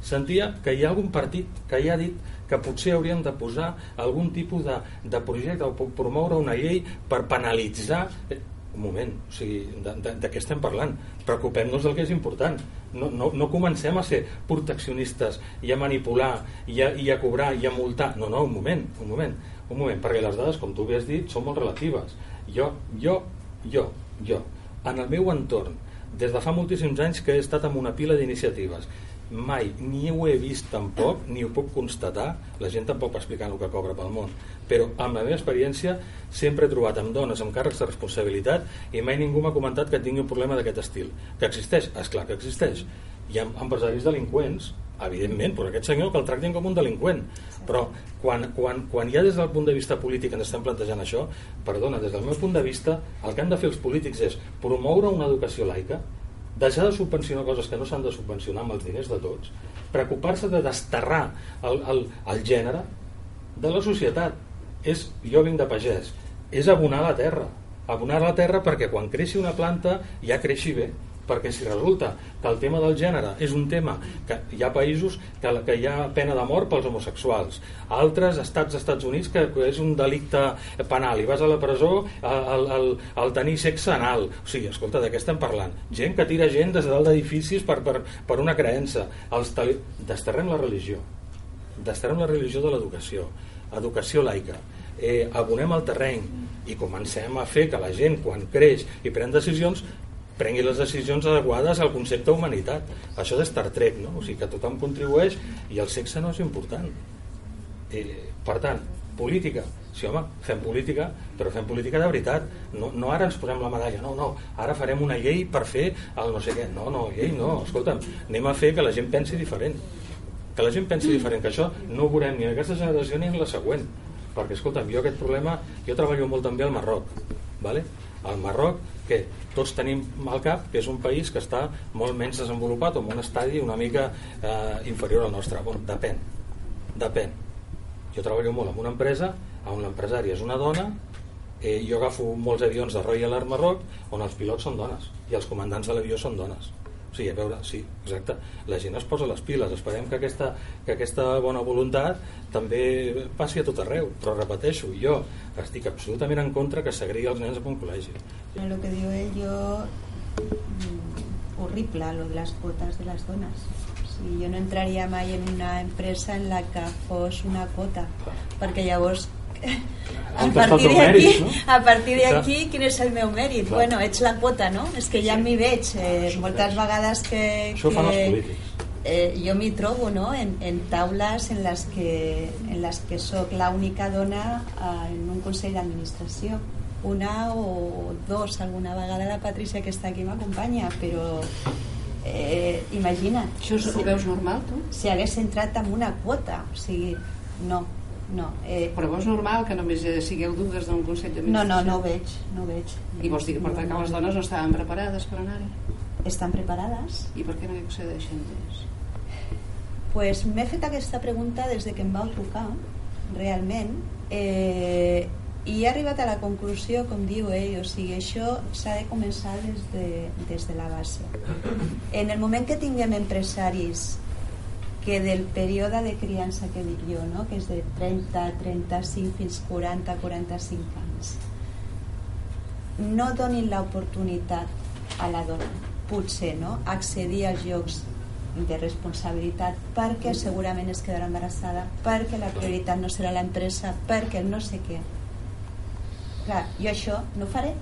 sentia que hi ha algun partit que ja ha dit que potser haurien de posar algun tipus de, de projecte o promoure una llei per penalitzar eh, un moment, o sigui, de, de, de què estem parlant? Preocupem-nos del que és important. No, no, no comencem a ser proteccionistes i a manipular i a, i a cobrar i a multar. No, no, un moment, un moment un moment, perquè les dades, com tu has dit, són molt relatives. Jo, jo, jo, jo, en el meu entorn, des de fa moltíssims anys que he estat amb una pila d'iniciatives, mai ni ho he vist tampoc, ni ho puc constatar, la gent tampoc va explicar el que cobra pel món, però amb la meva experiència sempre he trobat amb dones amb càrrecs de responsabilitat i mai ningú m'ha comentat que tingui un problema d'aquest estil. Que existeix? És clar que existeix. Hi ha empresaris delinqüents evidentment, però aquest senyor que el tractin com un delinqüent però quan, quan, quan ja des del punt de vista polític ens estem plantejant això perdona, des del meu punt de vista el que han de fer els polítics és promoure una educació laica deixar de subvencionar coses que no s'han de subvencionar amb els diners de tots preocupar-se de desterrar el, el, el gènere de la societat. És, jo vinc de pagès, és abonar la terra. Abonar la terra perquè quan creixi una planta ja creixi bé perquè si resulta que el tema del gènere és un tema que hi ha països que, que hi ha pena de mort pels homosexuals altres estats dels Estats Units que, és un delicte penal i vas a la presó al, al, al tenir sexe anal. O sigui, escolta, de què estem parlant? gent que tira gent des de dalt d'edificis per, per, per una creença. Els tali... desterrem la religió. Desterrem la religió de l'educació. Educació laica. Eh, abonem el terreny. I comencem a fer que la gent quan creix i pren decisions prengui les decisions adequades al concepte humanitat això de Star Trek, no? o sigui que tothom contribueix i el sexe no és important. Eh, per tant política, sí home, fem política però fem política de veritat. No, no ara ens posem la medalla, no, no. Ara farem una llei per fer el no sé què. No, no, llei no, escolta'm, anem a fer que la gent pensi diferent. Que la gent pensi diferent, que això no ho veurem ni en aquesta generació ni en la següent. Perquè escolta'm, jo aquest problema jo treballo molt també al Marroc vale? al Marroc que tots tenim al cap que és un país que està molt menys desenvolupat o en un estadi una mica eh, inferior al nostre. Bon, depèn depèn. Jo treballo molt en una empresa on l'empresari és una dona eh, jo agafo molts avions de Royal Air Marroc on els pilots són dones i els comandants de l'avió són dones Sí, a veure, sí, exacte. La gent es posa les piles. Esperem que aquesta, que aquesta bona voluntat també passi a tot arreu. Però repeteixo, jo estic absolutament en contra que s'agregui els nens a un col·legi. Lo que diu ell, jo... Mm, horrible, lo de les quotes de les dones. O sigui, jo no entraria mai en una empresa en la que fos una quota, perquè llavors a partir d'aquí no? a partir d'aquí quin és el meu mèrit? Clar. Bueno, ets la quota, no? És que ja m'hi veig eh, moltes vegades que, Això que, fan els polítics. Eh, jo m'hi trobo no? en, en taules en les que, en les que sóc l'única dona eh, en un consell d'administració una o dos alguna vegada la Patricia que està aquí m'acompanya però eh, imagina't això ho veus normal tu? si hagués entrat amb una quota o sigui, no no. Eh, Però és normal que només sigueu dues d'un consell d'administració? No, no, no ho veig, no ho veig. I vols dir que per tant que les dones no estaven preparades per anar-hi? Estan preparades. I per què no hi accedeixen més? Pues m'he fet aquesta pregunta des de que em vau trucar, realment, eh, i he arribat a la conclusió, com diu ell, o sigui, això s'ha de començar des de, des de la base. En el moment que tinguem empresaris que del període de criança que dic jo, no? que és de 30, 35 fins 40, 45 anys, no donin l'oportunitat a la dona, potser, no? accedir als llocs de responsabilitat perquè segurament es quedarà embarassada, perquè la prioritat no serà l'empresa, perquè no sé què. Clar, jo això no faré.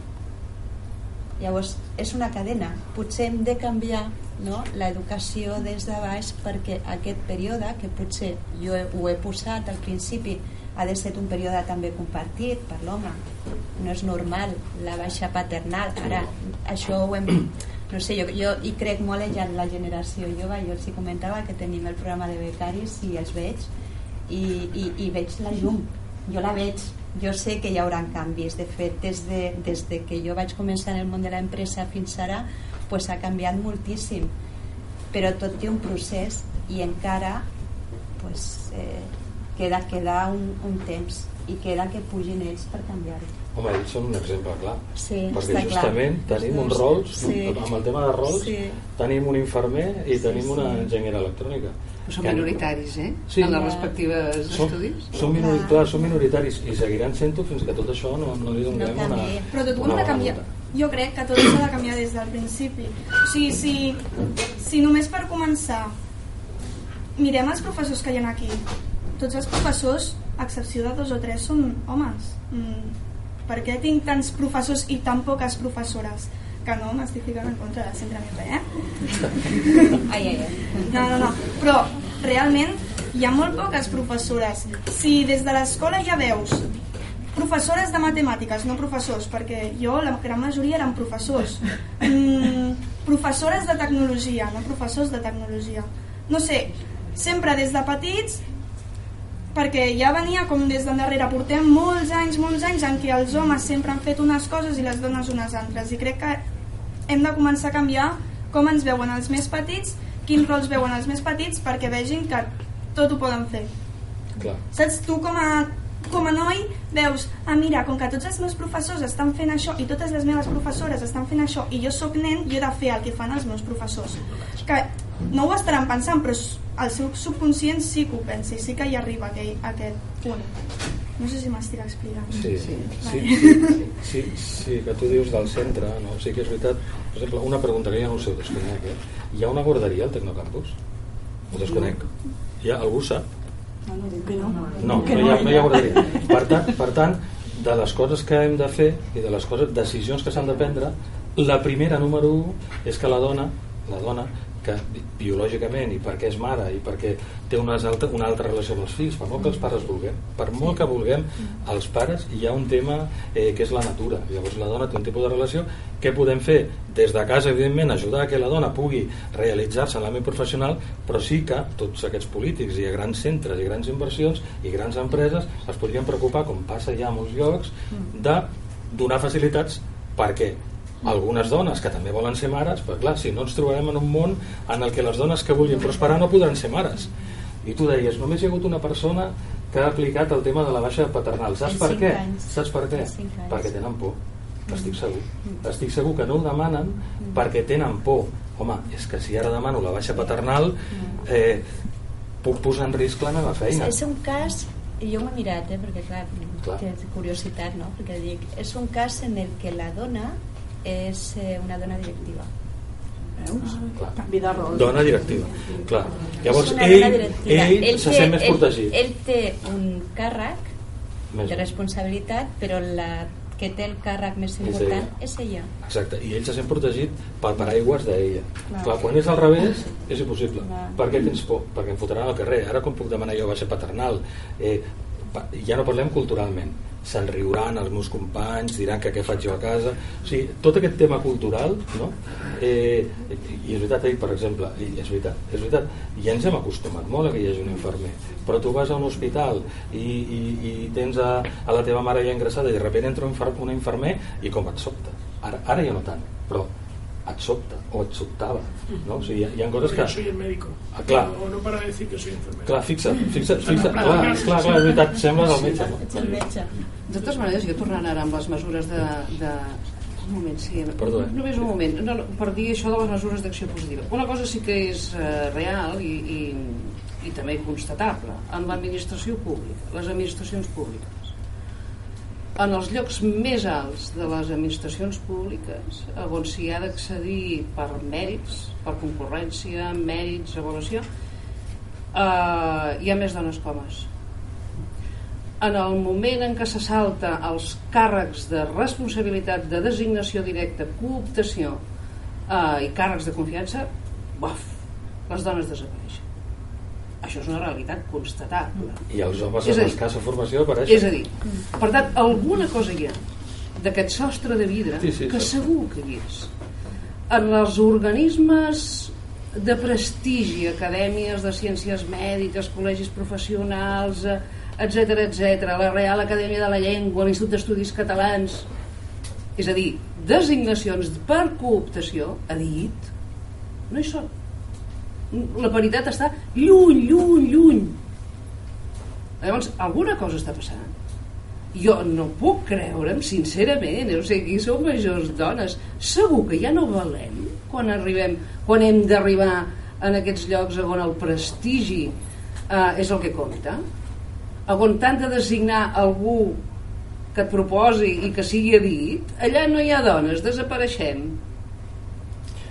Llavors, és una cadena. Potser hem de canviar no? l'educació des de baix perquè aquest període, que potser jo ho he posat al principi, ha de ser un període també compartit per l'home no és normal la baixa paternal ara això ho hem no sé, jo, jo hi crec molt en la generació jove jo els comentava que tenim el programa de becaris i els veig i, i, i veig la llum jo la veig jo sé que hi haurà canvis. De fet des de, des de que jo vaig començar en el món de l'empresa fins ara pues, ha canviat moltíssim. Però tot té un procés i encara pues, eh, queda, queda un, un temps i queda que pugin ells per canviar-ho Home, ells són un exemple clar sí, perquè justament clar. tenim uns rols sí. amb el tema de rols sí. tenim un infermer i tenim sí, una enginyera electrònica són minoritaris, eh? Sí. En les respectives som, estudis. Són, minori, clar, són minoritaris i seguiran sent-ho fins que tot això no, no li donem no una... Però tot ho hem de canviar. Jo crec que tot s'ha de canviar des del principi. O sigui, si, si només per començar mirem els professors que hi ha aquí, tots els professors, a excepció de dos o tres, són homes. Mm, per què tinc tants professors i tan poques professores? Que no m'estic ficant en contra del centre Mirre, eh? Ai, ai, ai. No, no, no. Però realment hi ha molt poques professores. Si des de l'escola ja veus professores de matemàtiques, no professors, perquè jo la gran majoria eren professors. Mm, professores de tecnologia, no professors de tecnologia. No sé, sempre des de petits, perquè ja venia com des d'endarrere, portem molts anys, molts anys en què els homes sempre han fet unes coses i les dones unes altres, i crec que hem de començar a canviar com ens veuen els més petits, quins rols veuen els més petits perquè vegin que tot ho poden fer. Clar. Saps? Tu com a, com a noi veus, ah mira, com que tots els meus professors estan fent això i totes les meves professores estan fent això i jo sóc nen, jo he de fer el que fan els meus professors. Que no ho estaran pensant, però el seu subconscient sí que ho pensa i sí que hi arriba aquell, aquest punt. No sé si m'estic explicant. Sí, sí, sí, sí, sí, sí, que tu dius del centre, no? sí que és veritat. Per exemple, una pregunta que ja no ho sé, desconec. Eh? Hi ha una guarderia al Tecnocampus? Ho desconec. Hi ha, algú sap? No, no, no. Hi, ha, no hi ha guarderia. Per tant, per tant, de les coses que hem de fer i de les coses, decisions que s'han de prendre, la primera, número 1, és que la dona, la dona que bi- biològicament i perquè és mare i perquè té unes altra, una altra relació amb els fills, per molt que els pares vulguem, per molt que vulguem, els pares hi ha un tema eh, que és la natura. Llavors la dona té un tipus de relació. Què podem fer? Des de casa, evidentment, ajudar a que la dona pugui realitzar-se en l'àmbit professional, però sí que tots aquests polítics i grans centres i grans inversions i grans empreses es podrien preocupar, com passa ja a molts llocs, de donar facilitats perquè algunes dones que també volen ser mares, però clar, si no ens trobarem en un món en el que les dones que vulguin prosperar no podran ser mares. I tu deies, només hi ha hagut una persona que ha aplicat el tema de la baixa paternal. Saps per què? anys. Saps per què? Perquè tenen por. Estic segur. Estic segur que no ho demanen perquè tenen por. Home, és que si ara demano la baixa paternal eh, puc posar en risc la meva feina. És un cas, jo m'he mirat, eh, perquè clar, Clar. és curiositat, no? Perquè dic, és un cas en el que la dona és eh, una dona directiva. Veus? Clar. Canvi de rol. Dona directiva. Clar. Llavors, és ell, directiva. ell, se té- sent més ell, protegit. Ell té un càrrec Més de responsabilitat, però la que té el càrrec més És important ella. és ella. Exacte, i ell se sent protegit pel paraigües d'ella. Clar. Clar, quan és al revés, és impossible. Clar. Per què tens por? Perquè em fotran al carrer. Ara com puc demanar jo baixa paternal? Eh, ja no parlem culturalment. Se'n riuran els meus companys, diran que què faig jo a casa... O sigui, tot aquest tema cultural, no? Eh, I és veritat, ell, per exemple, és veritat, és veritat, ja ens hem acostumat molt a que hi hagi un infermer, però tu vas a un hospital i, i, i tens a, a la teva mare ja ingressada i de sobte entra un, un infermer i com et sobta. Ara, ara ja no tant, però et sobta o et sobtava. No? O sigui, hi, ha- hi ha coses que... yo soy el médico. Ah, clar. O no para de decir que soy enfermero. Clar, fixa't, fixa't, fixa't, clar, clar, clar, és veritat, sembles el metge. No? Ets el metge. De totes maneres, jo tornant ara amb les mesures de... de... Un moment, sí. Perdó, eh? Només un moment. No, no, per dir això de les mesures d'acció positiva. Una cosa sí que és eh, real i, i, i també constatable en l'administració pública, les administracions públiques. En els llocs més alts de les administracions públiques, on s'hi ha d'accedir per mèrits, per concurrència, mèrits, avaluació, eh, hi ha més dones que homes en el moment en què se salta els càrrecs de responsabilitat de designació directa, cooptació eh, i càrrecs de confiança, buf, les dones desapareixen. Això és una realitat constatable. I els homes amb escassa formació apareixen. És a dir, per tant, alguna cosa hi ha d'aquest sostre de vidre Sí, sí, que sí. segur que hi és. En els organismes de prestigi, acadèmies de ciències mèdiques, col·legis professionals, etc etc, la Real Acadèmia de la Llengua, l'Institut d'Estudis Catalans, és a dir, designacions per cooptació, ha dit, no hi són. La paritat està lluny, lluny, lluny. Llavors, alguna cosa està passant. Jo no puc creure'm, sincerament, eh? o aquí som majors dones. Segur que ja no valem quan arribem, quan hem d'arribar en aquests llocs on el prestigi eh, és el que compta, on t'han de designar algú que et proposi i que sigui dit, allà no hi ha dones, desapareixem.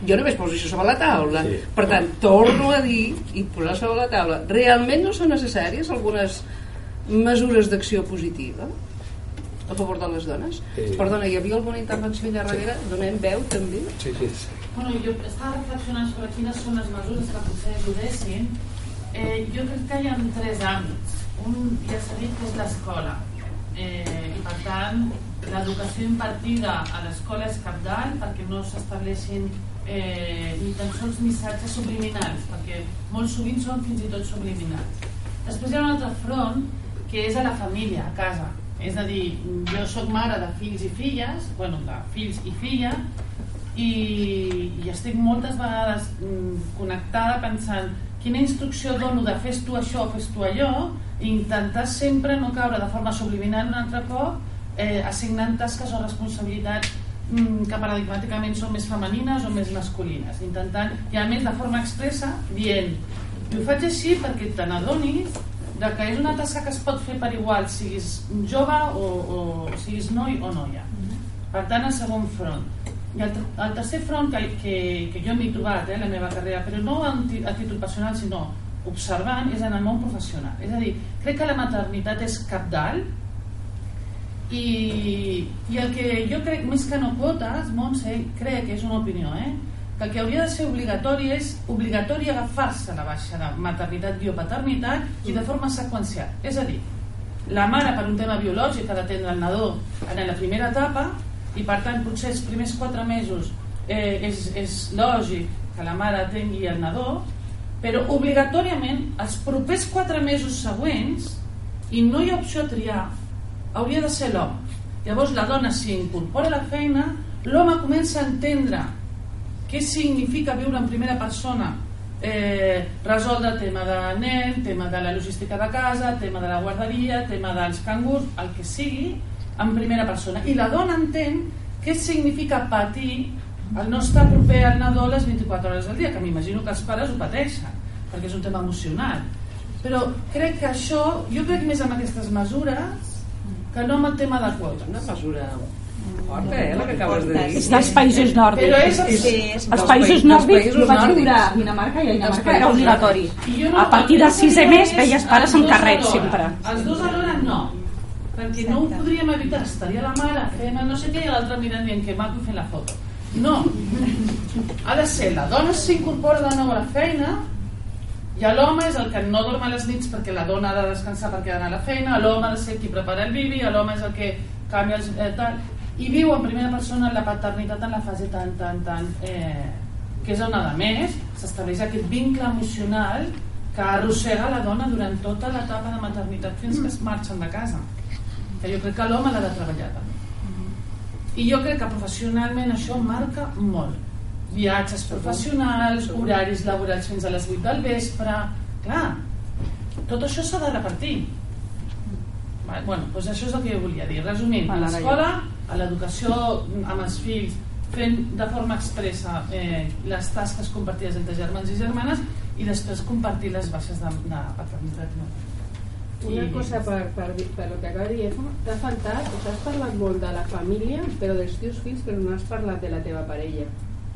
Jo només poso això sobre la taula. Sí. Per tant, torno a dir i posar sobre la taula, realment no són necessàries algunes mesures d'acció positiva a favor de les dones? Sí. Perdona, hi havia alguna intervenció allà darrere? Donem veu, també? Sí, sí, sí. Bueno, jo estava reflexionant sobre quines són les mesures que potser ajudessin. Eh, jo crec que hi ha tres àmbits. Un, ja s'ha dit, que és l'escola. Eh, I per tant, l'educació impartida a l'escola és capdalt perquè no s'estableixin eh, ni tan sols missatges subliminals, perquè molt sovint són fins i tot subliminals. Després hi ha un altre front, que és a la família, a casa. És a dir, jo sóc mare de fills i filles, bueno, de fills i filla, i, i estic moltes vegades mm, connectada pensant quina instrucció dono de fes tu això fes tu allò i intentar sempre no caure de forma subliminal un altre cop eh, assignant tasques o responsabilitats que paradigmàticament són més femenines o més masculines intentant, i a més de forma expressa dient, i ho faig així perquè te n'adonis de que és una tasca que es pot fer per igual siguis jove o, o siguis noi o noia. Per tant el segon front. I el, el tercer front que, que, que jo m'he trobat eh, la meva carrera però no a, títol personal sinó observant és en el món professional. És a dir, crec que la maternitat és capdalt i, i el que jo crec més que no quotes, Montse, crec que és una opinió eh? que el que hauria de ser obligatori és obligatori agafar-se la baixa de maternitat i paternitat i de forma seqüencial és a dir, la mare per un tema biològic ha d'atendre el nadó en la primera etapa i per tant potser els primers 4 mesos eh, és, és lògic que la mare atengui el nadó però obligatòriament els propers 4 mesos següents i no hi ha opció a triar hauria de ser l'home llavors la dona s'incorpora a la feina l'home comença a entendre què significa viure en primera persona eh, resoldre el tema de nen, tema de la logística de casa, tema de la guarderia, tema dels cangurs, el que sigui, en primera persona. I la dona entén què significa patir el no estar proper al nadó les 24 hores del dia, que m'imagino que els pares ho pateixen, perquè és un tema emocional. Però crec que això, jo crec més amb aquestes mesures que no amb el tema de quota. Una mesura forta, eh, la que acabes de dir. És dels països nòrdics. Però és, Sí, és Els països nòrdics, jo vaig viure a Dinamarca i a Dinamarca era obligatori. No- A partir del que sisè mes és veies pares dos carret sempre. Els dos alhora no, perquè no ho podríem evitar. Estaria la mare fent no sé què i l'altre mirant dient que maco fent la foto. No, ha de ser la dona s'incorpora de nou a la feina i l'home és el que no dorm a les nits perquè la dona ha de descansar perquè ha d'anar a la feina, l'home ha de ser qui prepara el bibi, l'home és el que canvia els, eh, tal, i viu en primera persona la paternitat en la fase tan, tan, tan... Eh, que és on, a més, s'estableix aquest vincle emocional que arrossega la dona durant tota l'etapa de maternitat fins que es marxen de casa. Que jo crec que l'home l'ha de treballar també. I jo crec que professionalment això marca molt. Viatges professionals, horaris laborals fins a les 8 del vespre... Clar, tot això s'ha de repartir. Bueno, doncs això és el que jo volia dir. Resumint, a l'escola, a l'educació amb els fills, fent de forma expressa eh, les tasques compartides entre germans i germanes i després compartir les baixes de, de paternitat. No? Una cosa per, per, per lo que acaba de dir t'ha faltat, o sigui, has parlat molt de la família, però dels teus fills, però no has parlat de la teva parella.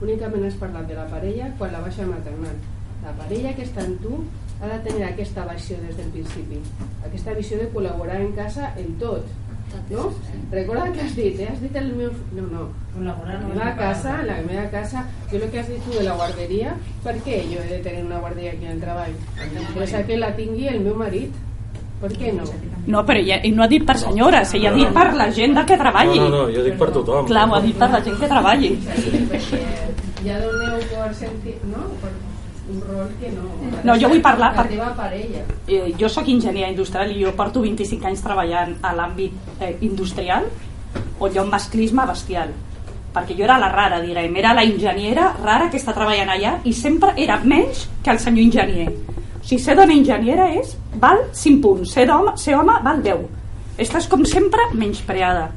Únicament has parlat de la parella quan la baixa maternal. La parella que està en tu ha de tenir aquesta visió des del principi, aquesta visió de col·laborar en casa en tot. No? Recorda que has dit, eh? Has dit el meu... No, no. Col·laborar La no meva casa, la meva casa, jo el que has dit tu de la guarderia, per què jo he de tenir una guarderia aquí al treball? Però que la tingui el meu marit. Per què no? No, però ell no ha dit per senyores, ella ha dit per la gent de que treballi. No, no, no, jo dic per tothom. Clar, ho ha dit per la gent que treballi. ja doneu per sentir, no? Per un rol que no... No, jo vull parlar La per- teva parella. Eh, jo sóc enginyer industrial i jo porto 25 anys treballant a l'àmbit eh, industrial on hi ha un masclisme bestial perquè jo era la rara, diguem, era la enginyera rara que està treballant allà i sempre era menys que el senyor enginyer sigui, ser dona enginyera és val 5 punts, ser home, ser home val 10 estàs com sempre menyspreada.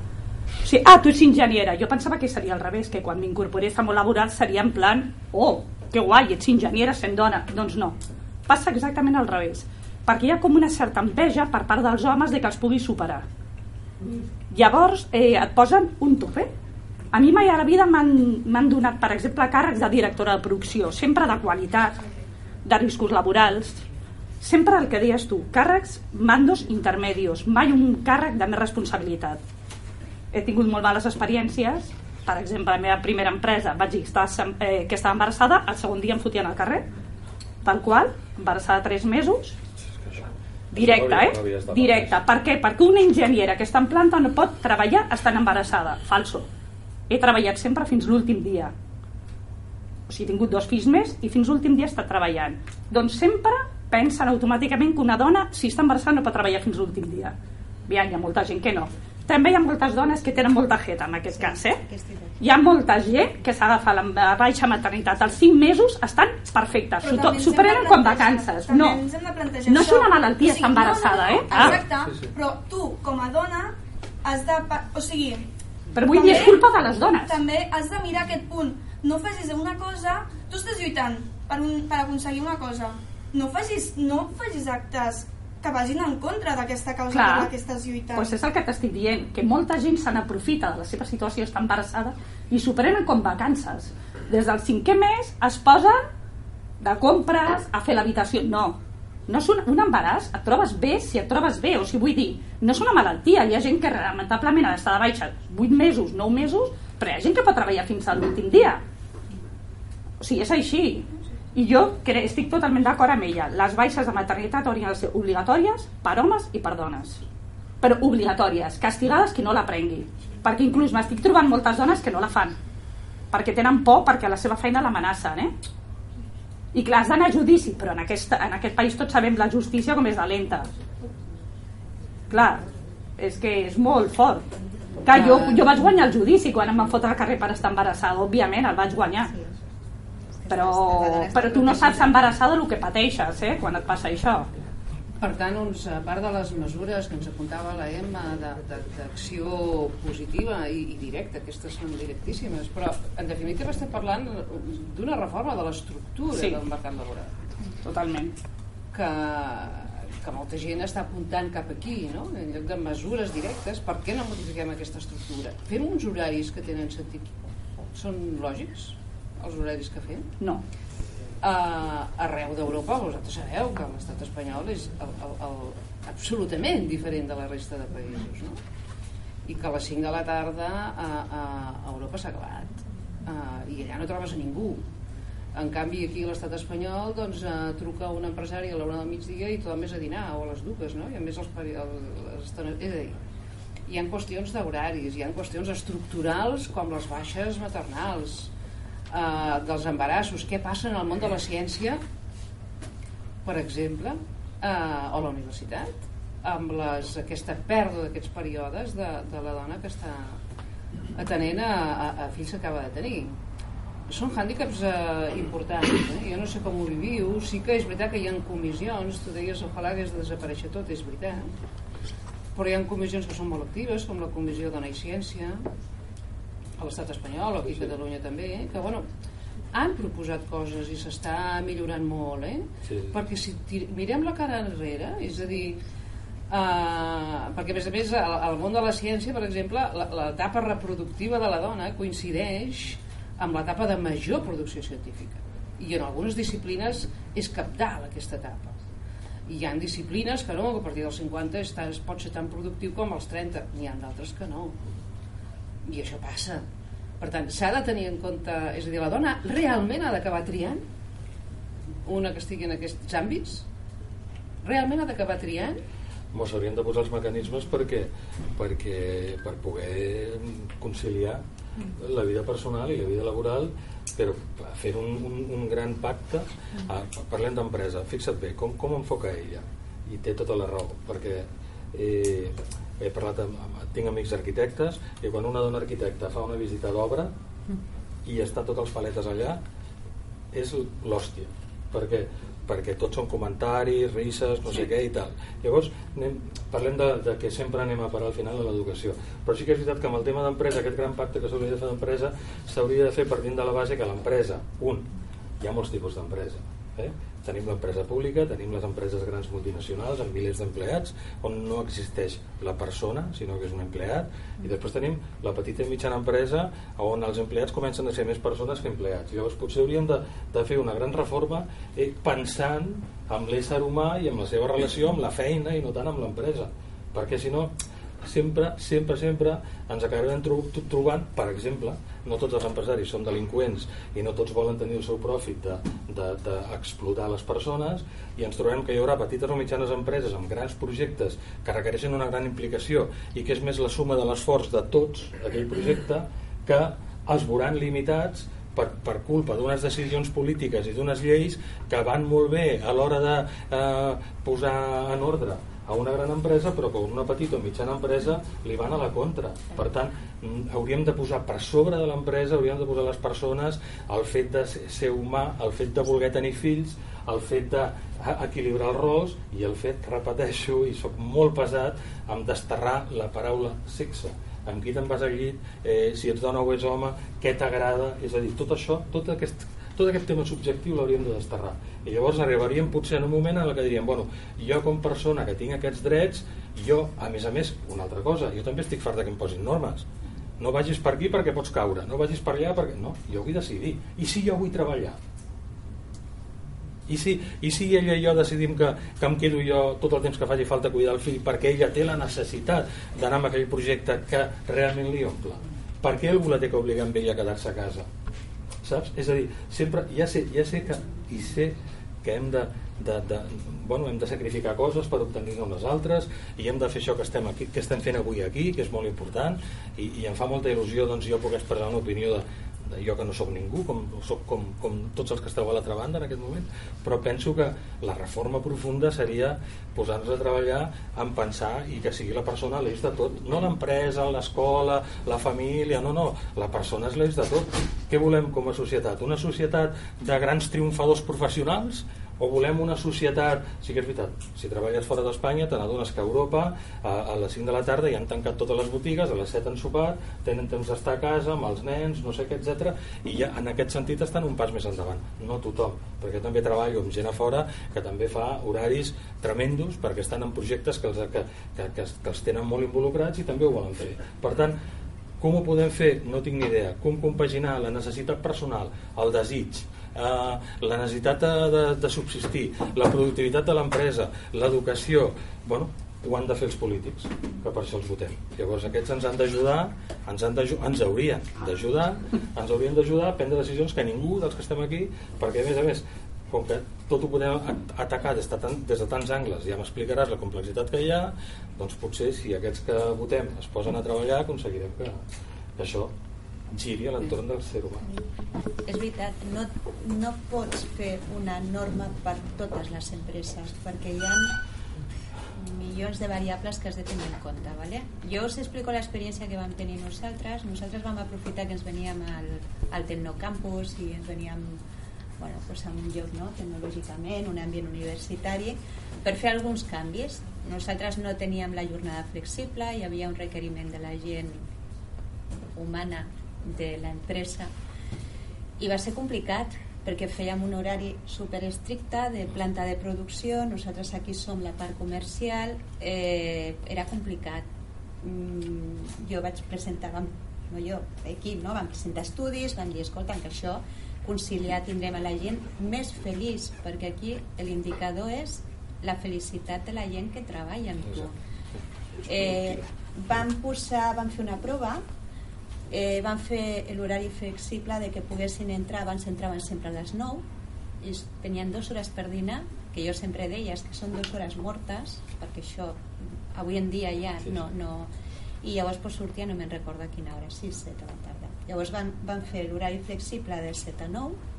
O sigui, ah, tu ets enginyera. Jo pensava que seria al revés, que quan m'incorporés al món laboral seria en plan, oh, que guai, ets enginyera sent dona, doncs no. Passa exactament al revés. Perquè hi ha com una certa enveja per part dels homes de que els pugui superar. Llavors eh, et posen un tope. A mi mai a la vida m'han donat per exemple càrrecs de directora de producció sempre de qualitat de riscos laborals. Sempre el que deies tu càrrecs mandos intermedios mai un càrrec de més responsabilitat. He tingut molt males experiències per exemple, la meva primera empresa vaig dir que estava, eh, que estava embarassada el segon dia em fotien al carrer tal qual, embarassada 3 mesos. Directe, eh? directe, per què? perquè una enginyera que està en planta no pot treballar estant embarassada, falso. He treballat sempre fins l'últim dia o sigui, he tingut dos fills més i fins l'últim dia he estat treballant doncs sempre pensen automàticament que una dona si està embarassada no pot treballar fins l'últim dia Aviam, hi ha molta gent que no també hi ha moltes dones que tenen molta jeta en aquest cas, eh? Hi ha molta gent que s'agafa la baixa maternitat als 5 mesos estan perfectes, s'ho també prenen com plantejar- vacances. també No, no és una malaltia estar embarassada, no, no, eh? no, Ah. Exacte, Sí, sí. però tu, com a dona, has de... O sigui... Però vull dir, és culpa de les dones. També has de mirar aquest punt. No facis una cosa... Tu estàs lluitant per, un, per aconseguir una cosa. No facis, no facis actes que vagin en contra d'aquesta causa Clar. per la que estàs lluitant. Pues és el que t'estic dient, que molta gent se n'aprofita de la seva situació, està embarassada, i s'ho prenen com vacances. Des del cinquè mes es posen de compres a fer l'habitació. No, no és un, un embaràs, et trobes bé si et trobes bé, o sigui, vull dir, no és una malaltia, hi ha gent que lamentablement ha d'estar de baixa 8 mesos, 9 mesos, però hi ha gent que pot treballar fins al l'últim dia. O sigui, és així. I jo cre estic totalment d'acord amb ella. Les baixes de maternitat haurien de ser obligatòries per homes i per dones. Però obligatòries, castigades qui no la prengui. Perquè inclús m'estic trobant moltes dones que no la fan. Perquè tenen por perquè la seva feina l'amenacen, eh? I clar, has d'anar a judici, però en, aquesta, en aquest país tots sabem la justícia com és de lenta. Clar, és que és molt fort. Clar, jo, jo vaig guanyar el judici quan em van fotre al carrer per estar embarassada, òbviament, el vaig guanyar. Però, però tu no saps embarassada el que pateixes, eh, quan et passa això. Per tant, doncs, a part de les mesures que ens apuntava la Emma d'acció positiva i, i directa, aquestes són directíssimes, però en definitiva estem parlant d'una reforma de l'estructura Sí. del mercat laboral. Totalment. Que, que molta gent està apuntant cap aquí, no? en lloc de mesures directes, per què no modifiquem aquesta estructura? Fem uns horaris que tenen sentit. Són lògics, els horaris que fem? No. uh, arreu d'Europa vosaltres sabeu que l'estat espanyol és el, el, el, absolutament diferent de la resta de països no? i que a les 5 de la tarda a, a, Europa s'ha acabat uh, i allà no trobes a ningú en canvi aquí a l'estat espanyol doncs, uh, truca un empresari a l'hora del migdia i tothom és a dinar o a les dues no? i a més els, peri- el, les estones, és a dir hi ha qüestions d'horaris, hi ha qüestions estructurals com les baixes maternals eh, dels embarassos, què passa en el món de la ciència, per exemple, eh, o la universitat, amb les, aquesta pèrdua d'aquests períodes de, de la dona que està atenent a, a, a fills que acaba de tenir. Són hàndicaps eh, importants, eh? jo no sé com ho viviu, sí que és veritat que hi ha comissions, tu deies ojalà hagués de desaparèixer tot, és veritat, però hi ha comissions que són molt actives, com la Comissió Dona i Ciència, a l'estat espanyol, o aquí a Catalunya també, eh, que bueno, han proposat coses i s'està millorant molt, eh? Sí. Perquè si mirem la cara enrere, és a dir, eh, perquè a més a més al, al món de la ciència, per exemple, la- l'etapa reproductiva de la dona coincideix amb l'etapa de major producció científica. I en algunes disciplines és capdalt aquesta etapa. Hi ha disciplines que no, que a partir dels 50 es, es pot ser tan productiu com als 30, n'hi ha d'altres que no. I això passa. Per tant, s'ha de tenir en compte és a dir, la dona realment ha d'acabar triant una que estigui en aquests àmbits? Realment ha d'acabar triant? Home, s'haurien de posar els mecanismes perquè, perquè per poder conciliar la vida personal i la vida laboral però fer un, un, un gran pacte ah, parlem d'empresa, fixa't bé com, com enfoca ella? I té tota la raó perquè eh, he parlat amb, amb, tinc amics arquitectes i quan una dona arquitecta fa una visita d'obra i està tots els paletes allà és l'hòstia perquè, perquè tots són comentaris, risses, no sé què i tal. Llavors anem, parlem de, de que sempre anem a parar al final de l'educació. Però sí que és veritat que amb el tema d'empresa aquest gran pacte que s'hauria de fer d'empresa s'hauria de fer partint de la base que l'empresa un, hi ha molts tipus d'empresa eh? Tenim l'empresa pública, tenim les empreses grans multinacionals amb milers d'empleats on no existeix la persona sinó que és un empleat. I després tenim la petita i mitjana empresa on els empleats comencen a ser més persones que empleats. Llavors potser hauríem de, de fer una gran reforma eh, pensant amb l'ésser humà i amb la seva relació amb la feina i no tant amb l'empresa. Perquè si no sempre, sempre, sempre ens acabarem tro trobant, per exemple, no tots els empresaris són delinqüents i no tots volen tenir el seu profit d'explotar de, de, les persones i ens trobem que hi haurà petites o mitjanes empreses amb grans projectes que requereixen una gran implicació i que és més la suma de l'esforç de tots aquell projecte que els veuran limitats per, per culpa d'unes decisions polítiques i d'unes lleis que van molt bé a l'hora de eh, posar en ordre a una gran empresa però que una petita o mitjana empresa li van a la contra. Per tant mm, hauríem de posar per sobre de l'empresa hauríem de posar les persones el fet de ser humà el fet de voler tenir fills el fet d'equilibrar els rols i el fet, repeteixo, i sóc molt pesat, amb desterrar la paraula sexe. Amb qui te'n vas al llit, eh, si ets dona o ets home, què t'agrada, és a dir, tot això, tot aquest, tot aquest tema subjectiu l'hauríem de desterrar. I llavors arribaríem potser en un moment en què diríem, bueno, jo com persona que tinc aquests drets, jo, a més a més, una altra cosa, jo també estic fart que em posin normes. No vagis per aquí perquè pots caure, no vagis per allà perquè... No, jo vull decidir. I si jo vull treballar? I si, I si ella i jo decidim que, que em quedo jo tot el temps que faci falta cuidar el fill perquè ella té la necessitat d'anar amb aquell projecte que realment li omple per què algú la té que obligar amb ella a quedar-se a casa saps? és a dir, sempre ja sé, ja sé que i sé que hem de, de, de, bueno, hem de sacrificar coses per obtenir-ne unes altres i hem de fer això que estem, aquí, que estem fent avui aquí que és molt important i, i em fa molta il·lusió doncs, jo poder expressar una opinió de, jo que no sóc ningú com, soc com, com tots els que esteu a l'altra banda en aquest moment però penso que la reforma profunda seria posar-nos a treballar en pensar i que sigui la persona l'eix de tot no l'empresa, l'escola, la família no, no, la persona és l'eix de tot què volem com a societat? una societat de grans triomfadors professionals o volem una societat sí que és veritat, si treballes fora d'Espanya te n'adones que a Europa a, a les 5 de la tarda ja han tancat totes les botigues a les 7 han sopat, tenen temps d'estar a casa amb els nens, no sé què, etc. i ja en aquest sentit estan un pas més endavant no tothom, perquè també treballo amb gent a fora que també fa horaris tremendos perquè estan en projectes que els, que, que, que, que els tenen molt involucrats i també ho volen fer per tant, com ho podem fer? No tinc ni idea. Com compaginar la necessitat personal, el desig, eh, la necessitat de, de, subsistir, la productivitat de l'empresa, l'educació, bueno, ho han de fer els polítics, que per això els votem. Llavors aquests ens han d'ajudar, ens, han ens haurien d'ajudar, ens haurien d'ajudar a prendre decisions que ningú dels que estem aquí, perquè a més a més, com que tot ho podem atacar des de, tan, des de tants angles, ja m'explicaràs la complexitat que hi ha, doncs potser si aquests que votem es posen a treballar aconseguirem que, que això giri a l'entorn del ser humà. És veritat, no, no pots fer una norma per totes les empreses, perquè hi ha milions de variables que has de tenir en compte. ¿vale? Jo us explico l'experiència que vam tenir nosaltres. Nosaltres vam aprofitar que ens veníem al, al Tecnocampus i ens veníem bueno, pues en un lloc no, tecnològicament, un ambient universitari, per fer alguns canvis. Nosaltres no teníem la jornada flexible, hi havia un requeriment de la gent humana de l'empresa i va ser complicat perquè fèiem un horari super estricte de planta de producció, nosaltres aquí som la part comercial, eh, era complicat. Mm, jo vaig presentar, vam, no jo, equip, no? vam presentar estudis, vam dir, escolta, que això conciliar tindrem a la gent més feliç, perquè aquí l'indicador és la felicitat de la gent que treballa amb tu. Eh, vam posar, vam fer una prova eh, van fer l'horari flexible de que poguessin entrar, abans entraven sempre a les 9 i tenien dues hores per dinar que jo sempre deia que són dues hores mortes perquè això avui en dia ja no, no. I llavors pues, sortia, no me'n recordo a quina hora 6, 7 de la tarda. Llavors van, van fer l'horari flexible de 7 a 9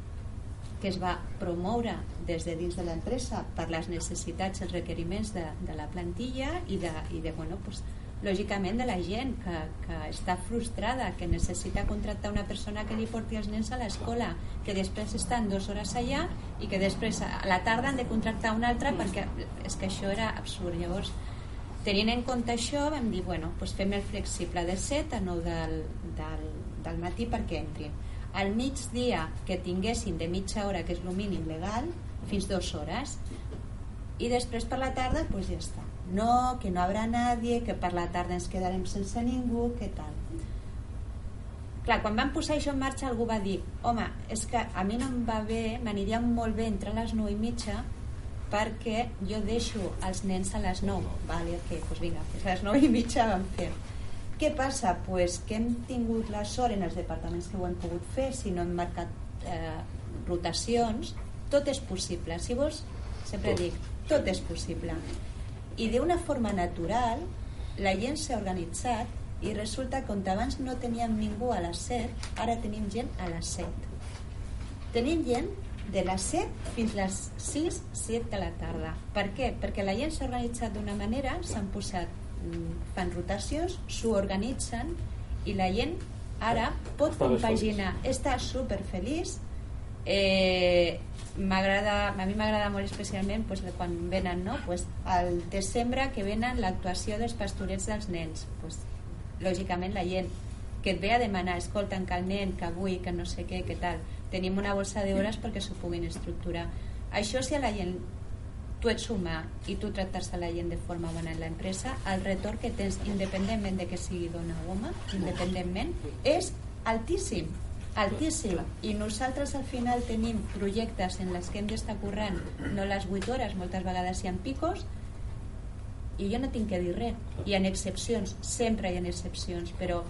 que es va promoure des de dins de l'empresa per les necessitats i els requeriments de, de la plantilla i de, i de bueno, pues, lògicament de la gent que, que està frustrada, que necessita contractar una persona que li porti els nens a l'escola, que després estan dues hores allà i que després a la tarda han de contractar una altra perquè és que això era absurd. Llavors, tenint en compte això, vam dir, bueno, doncs fem el flexible de 7 a 9 del, del, del matí perquè entrin. Al migdia que tinguessin de mitja hora, que és el mínim legal, fins dues hores, i després per la tarda, doncs ja està no, que no habrà nadie, que per la tarda ens quedarem sense ningú, què tal? Clar, quan vam posar això en marxa algú va dir home, és que a mi no em va bé, m'aniria molt bé entre les 9 i mitja perquè jo deixo els nens a les 9 vale, ok, doncs vinga, pues a les 9 i mitja vam fer. Què passa? Pues que hem tingut la sort en els departaments que ho hem pogut fer si no hem marcat eh, rotacions tot és possible. Si vols, sempre dic tot és possible i d'una forma natural la gent s'ha organitzat i resulta que on abans no teníem ningú a les 7 ara tenim gent a les 7 tenim gent de les 7 fins les 6, 7 de la tarda. Per què? Perquè la gent s'ha organitzat d'una manera, s'han posat, mm, fan rotacions, s'ho organitzen i la gent ara pot compaginar, està super feliç eh, m'agrada a mi m'agrada molt especialment pues, quan venen no? pues, al desembre que venen l'actuació dels pastorets dels nens. Pues, lògicament la gent que et ve a demanar, escolta, que el nen que avui, que no sé què, que tal tenim una bossa d'hores perquè s'ho puguin estructurar. Això si a la gent tu ets humà i tu tractes a la gent de forma bona en l'empresa, el retorn que tens independentment de que sigui dona o home independentment, és altíssim altíssim i nosaltres al final tenim projectes en les que hem d'estar corrent no les 8 hores, moltes vegades hi ha picos i jo no tinc que dir res. Hi ha excepcions, sempre hi ha excepcions però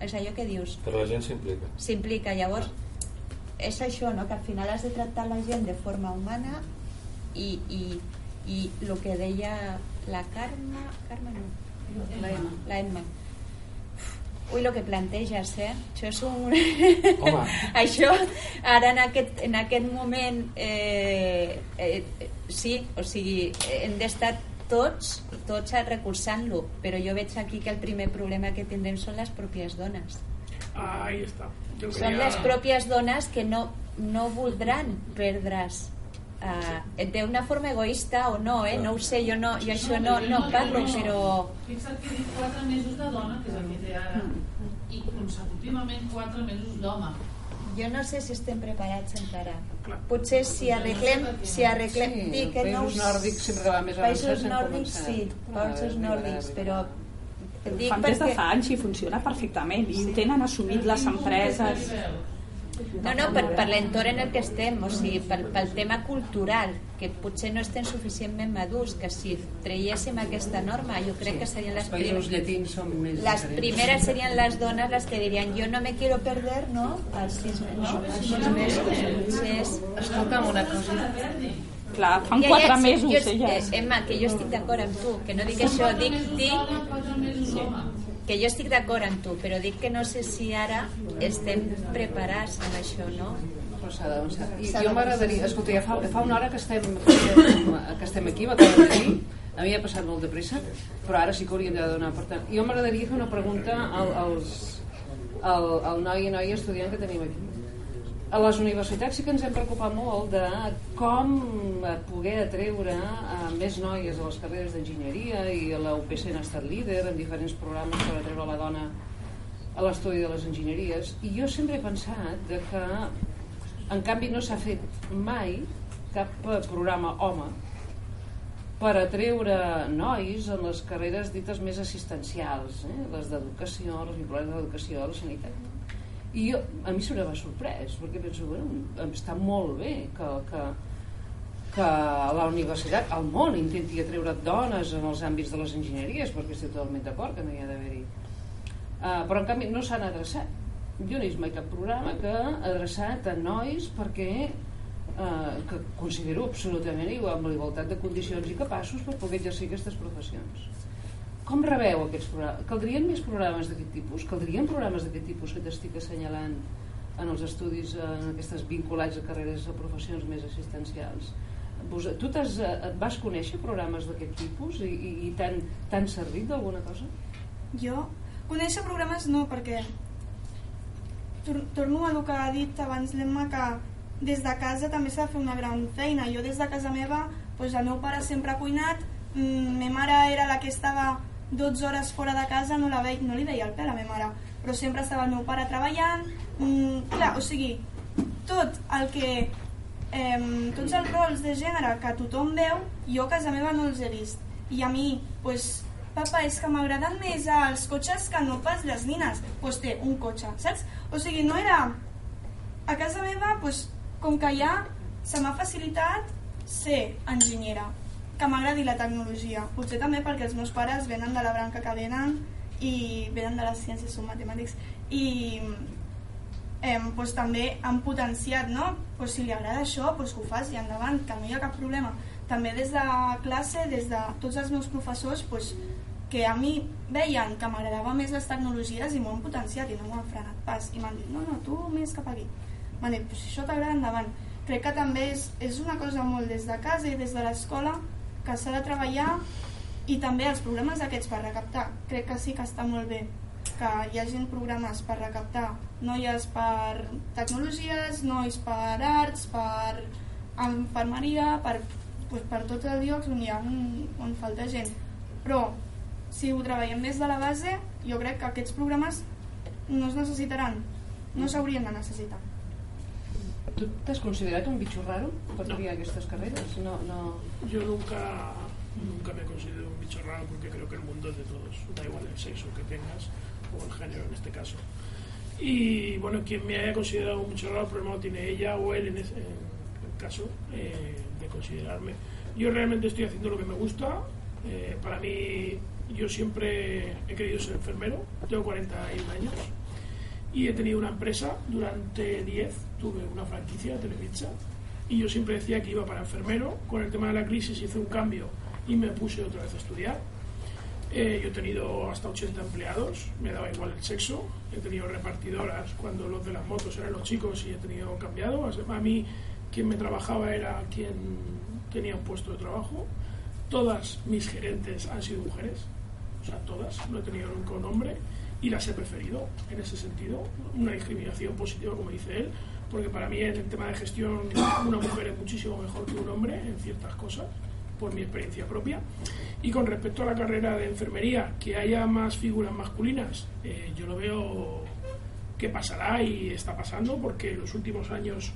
és allò que dius. Però la gent s'implica. s'implica. Llavors és això, no? que al final has de tractar la gent de forma humana i, i, i el que deia la Carme Carme no, la Emma, la Emma. Ui, el que planteges, eh? Això és un... Home. Això, ara en aquest, en aquest moment, eh, eh, sí, o sigui, hem d'estar tots, tots recolzant-lo, però jo veig aquí que el primer problema que tindrem són les pròpies dones. Ahí está. Yo Són quería- les pròpies dones que no, no voldran perdre's uh, d'una forma egoista o no, eh? no ho sé, jo, no, jo això no, no parlo, però Fixa't que dit 4 mesos de dona, que és el que té ara, i consecutivament 4 mesos d'home. jo no sé si estem preparats encara. Potser si arreglem, si arreglem, Sí, dic que no... països nòrdics sempre va més Països avançats, han nòrdics sí, països nòrdics, però dic fan des de fa anys i funciona perfectament i ho tenen assumit les empreses No, no, per, per l'entorn en el que estem, o sigui, pel, pel tema cultural, que potser no estem suficientment madurs, que si traiéssim aquesta norma, jo crec que serien les primeres... llatins són més Les diferents. primeres serien les dones les que dirien jo no me quiero perder, no? Els sis, no? Els sis mesos. Escolta'm una cosa. clar, fan Ja, ja, quatre sí, mesos jo, elles eh, Emma, que jo estic d'acord amb tu, que no dic això, dic, dic sí, que jo estic d'acord amb tu, però dic que no sé si ara estem preparats amb això, no? D'avançar. I jo m'agradaria... Escolta, ja fa, fa una hora que estem, que estem, que estem aquí, m'acabo de dir, a mi ha passat molt de pressa, però ara sí que hauríem de donar. Per tant, jo m'agradaria fer una pregunta al, als, al, al noi i noia estudiant que tenim aquí. A les universitats sí que ens hem preocupat molt de com eh, poder atreure a més noies a les carreres d'enginyeria i a la UPC n'ha estat líder en diferents programes per atreure la dona a l'estudi de les enginyeries i jo sempre he pensat de que en canvi no s'ha fet mai cap eh, programa home per atreure nois en les carreres dites més assistencials, eh? les d'educació, les vinculades a la sanitat. I jo, a mi se m'ha sorprès, perquè penso, bueno, està molt bé que, que, que la universitat, el món, intenti atreure dones en els àmbits de les enginyeries, perquè estic totalment d'acord que no hi ha d'haver-hi. Uh, però en canvi no s'han adreçat. Jo no he vist mai cap programa que ha adreçat a nois perquè eh, que considero absolutament igual, amb la igualtat de condicions i capaços per poder exercir aquestes professions. Com rebeu aquests programes? Caldrien més programes d'aquest tipus? Caldrien programes d'aquest tipus que t'estic assenyalant en els estudis, en aquestes vinculats a carreres a professions més assistencials? Vos, tu et vas conèixer programes d'aquest tipus i, i, i t'han servit d'alguna cosa? Jo conèixer programes no, perquè tor torno a el que ha dit abans l'Emma que des de casa també s'ha de fer una gran feina. Jo des de casa meva, doncs el meu pare sempre ha cuinat, mm, ma mare era la que estava 12 hores fora de casa, no, la veig, no li veia el pèl a ma mare, però sempre estava el meu pare treballant, mm, clar, o sigui, tot el que eh, tots els rols de gènere que tothom veu, jo a casa meva no els he vist. I a mi, pues, papa, és que m'agraden més els cotxes que no pas les nines. Doncs pues té un cotxe, saps? O sigui, no era... A casa meva, pues, com que ja se m'ha facilitat ser enginyera, que m'agradi la tecnologia. Potser també perquè els meus pares venen de la branca que venen i venen de les ciències, són matemàtics. I eh, pues, també han potenciat, no? Pues, si li agrada això, pues, que ho faci endavant, que no hi ha cap problema. També des de classe, des de tots els meus professors, pues, que a mi veien que m'agradava més les tecnologies i m'ho han potenciat i no m'ho han frenat pas. I m'han dit, no, no, tu més cap aquí. vale, pues si això t'agrada endavant crec que també és, és una cosa molt des de casa i des de l'escola que s'ha de treballar i també els programes aquests per recaptar. Crec que sí que està molt bé que hi hagin programes per recaptar. Noies per tecnologies nois per arts per infermeria per, pues, per tots els llocs on hi ha un, on falta gent. Però si ho treballem des de la base jo crec que aquests programes no es necessitaran no s'haurien de necessitar ¿Tú te has considerado un bicho raro por triar estas carreras? No, no. Yo nunca, nunca me considero un bicho raro porque creo que el mundo es de todos, da igual el sexo que tengas o el género en este caso. Y bueno, quien me haya considerado un bicho raro, el problema lo tiene ella o él en, ese, en el caso eh, de considerarme. Yo realmente estoy haciendo lo que me gusta. Eh, para mí, yo siempre he querido ser enfermero, tengo 41 años y he tenido una empresa durante 10, tuve una franquicia Televisa y yo siempre decía que iba para enfermero, con el tema de la crisis hice un cambio y me puse otra vez a estudiar. Eh, yo he tenido hasta 80 empleados, me daba igual el sexo, he tenido repartidoras cuando los de las motos eran los chicos y he tenido cambiado. A mí quien me trabajaba era quien tenía un puesto de trabajo. Todas mis gerentes han sido mujeres, o sea, todas, no he tenido nunca un hombre y las he preferido en ese sentido, una discriminación positiva como dice él, porque para mí en el tema de gestión una mujer es muchísimo mejor que un hombre en ciertas cosas, por mi experiencia propia. Y con respecto a la carrera de enfermería, que haya más figuras masculinas, eh, yo lo veo que pasará y está pasando, porque en los últimos años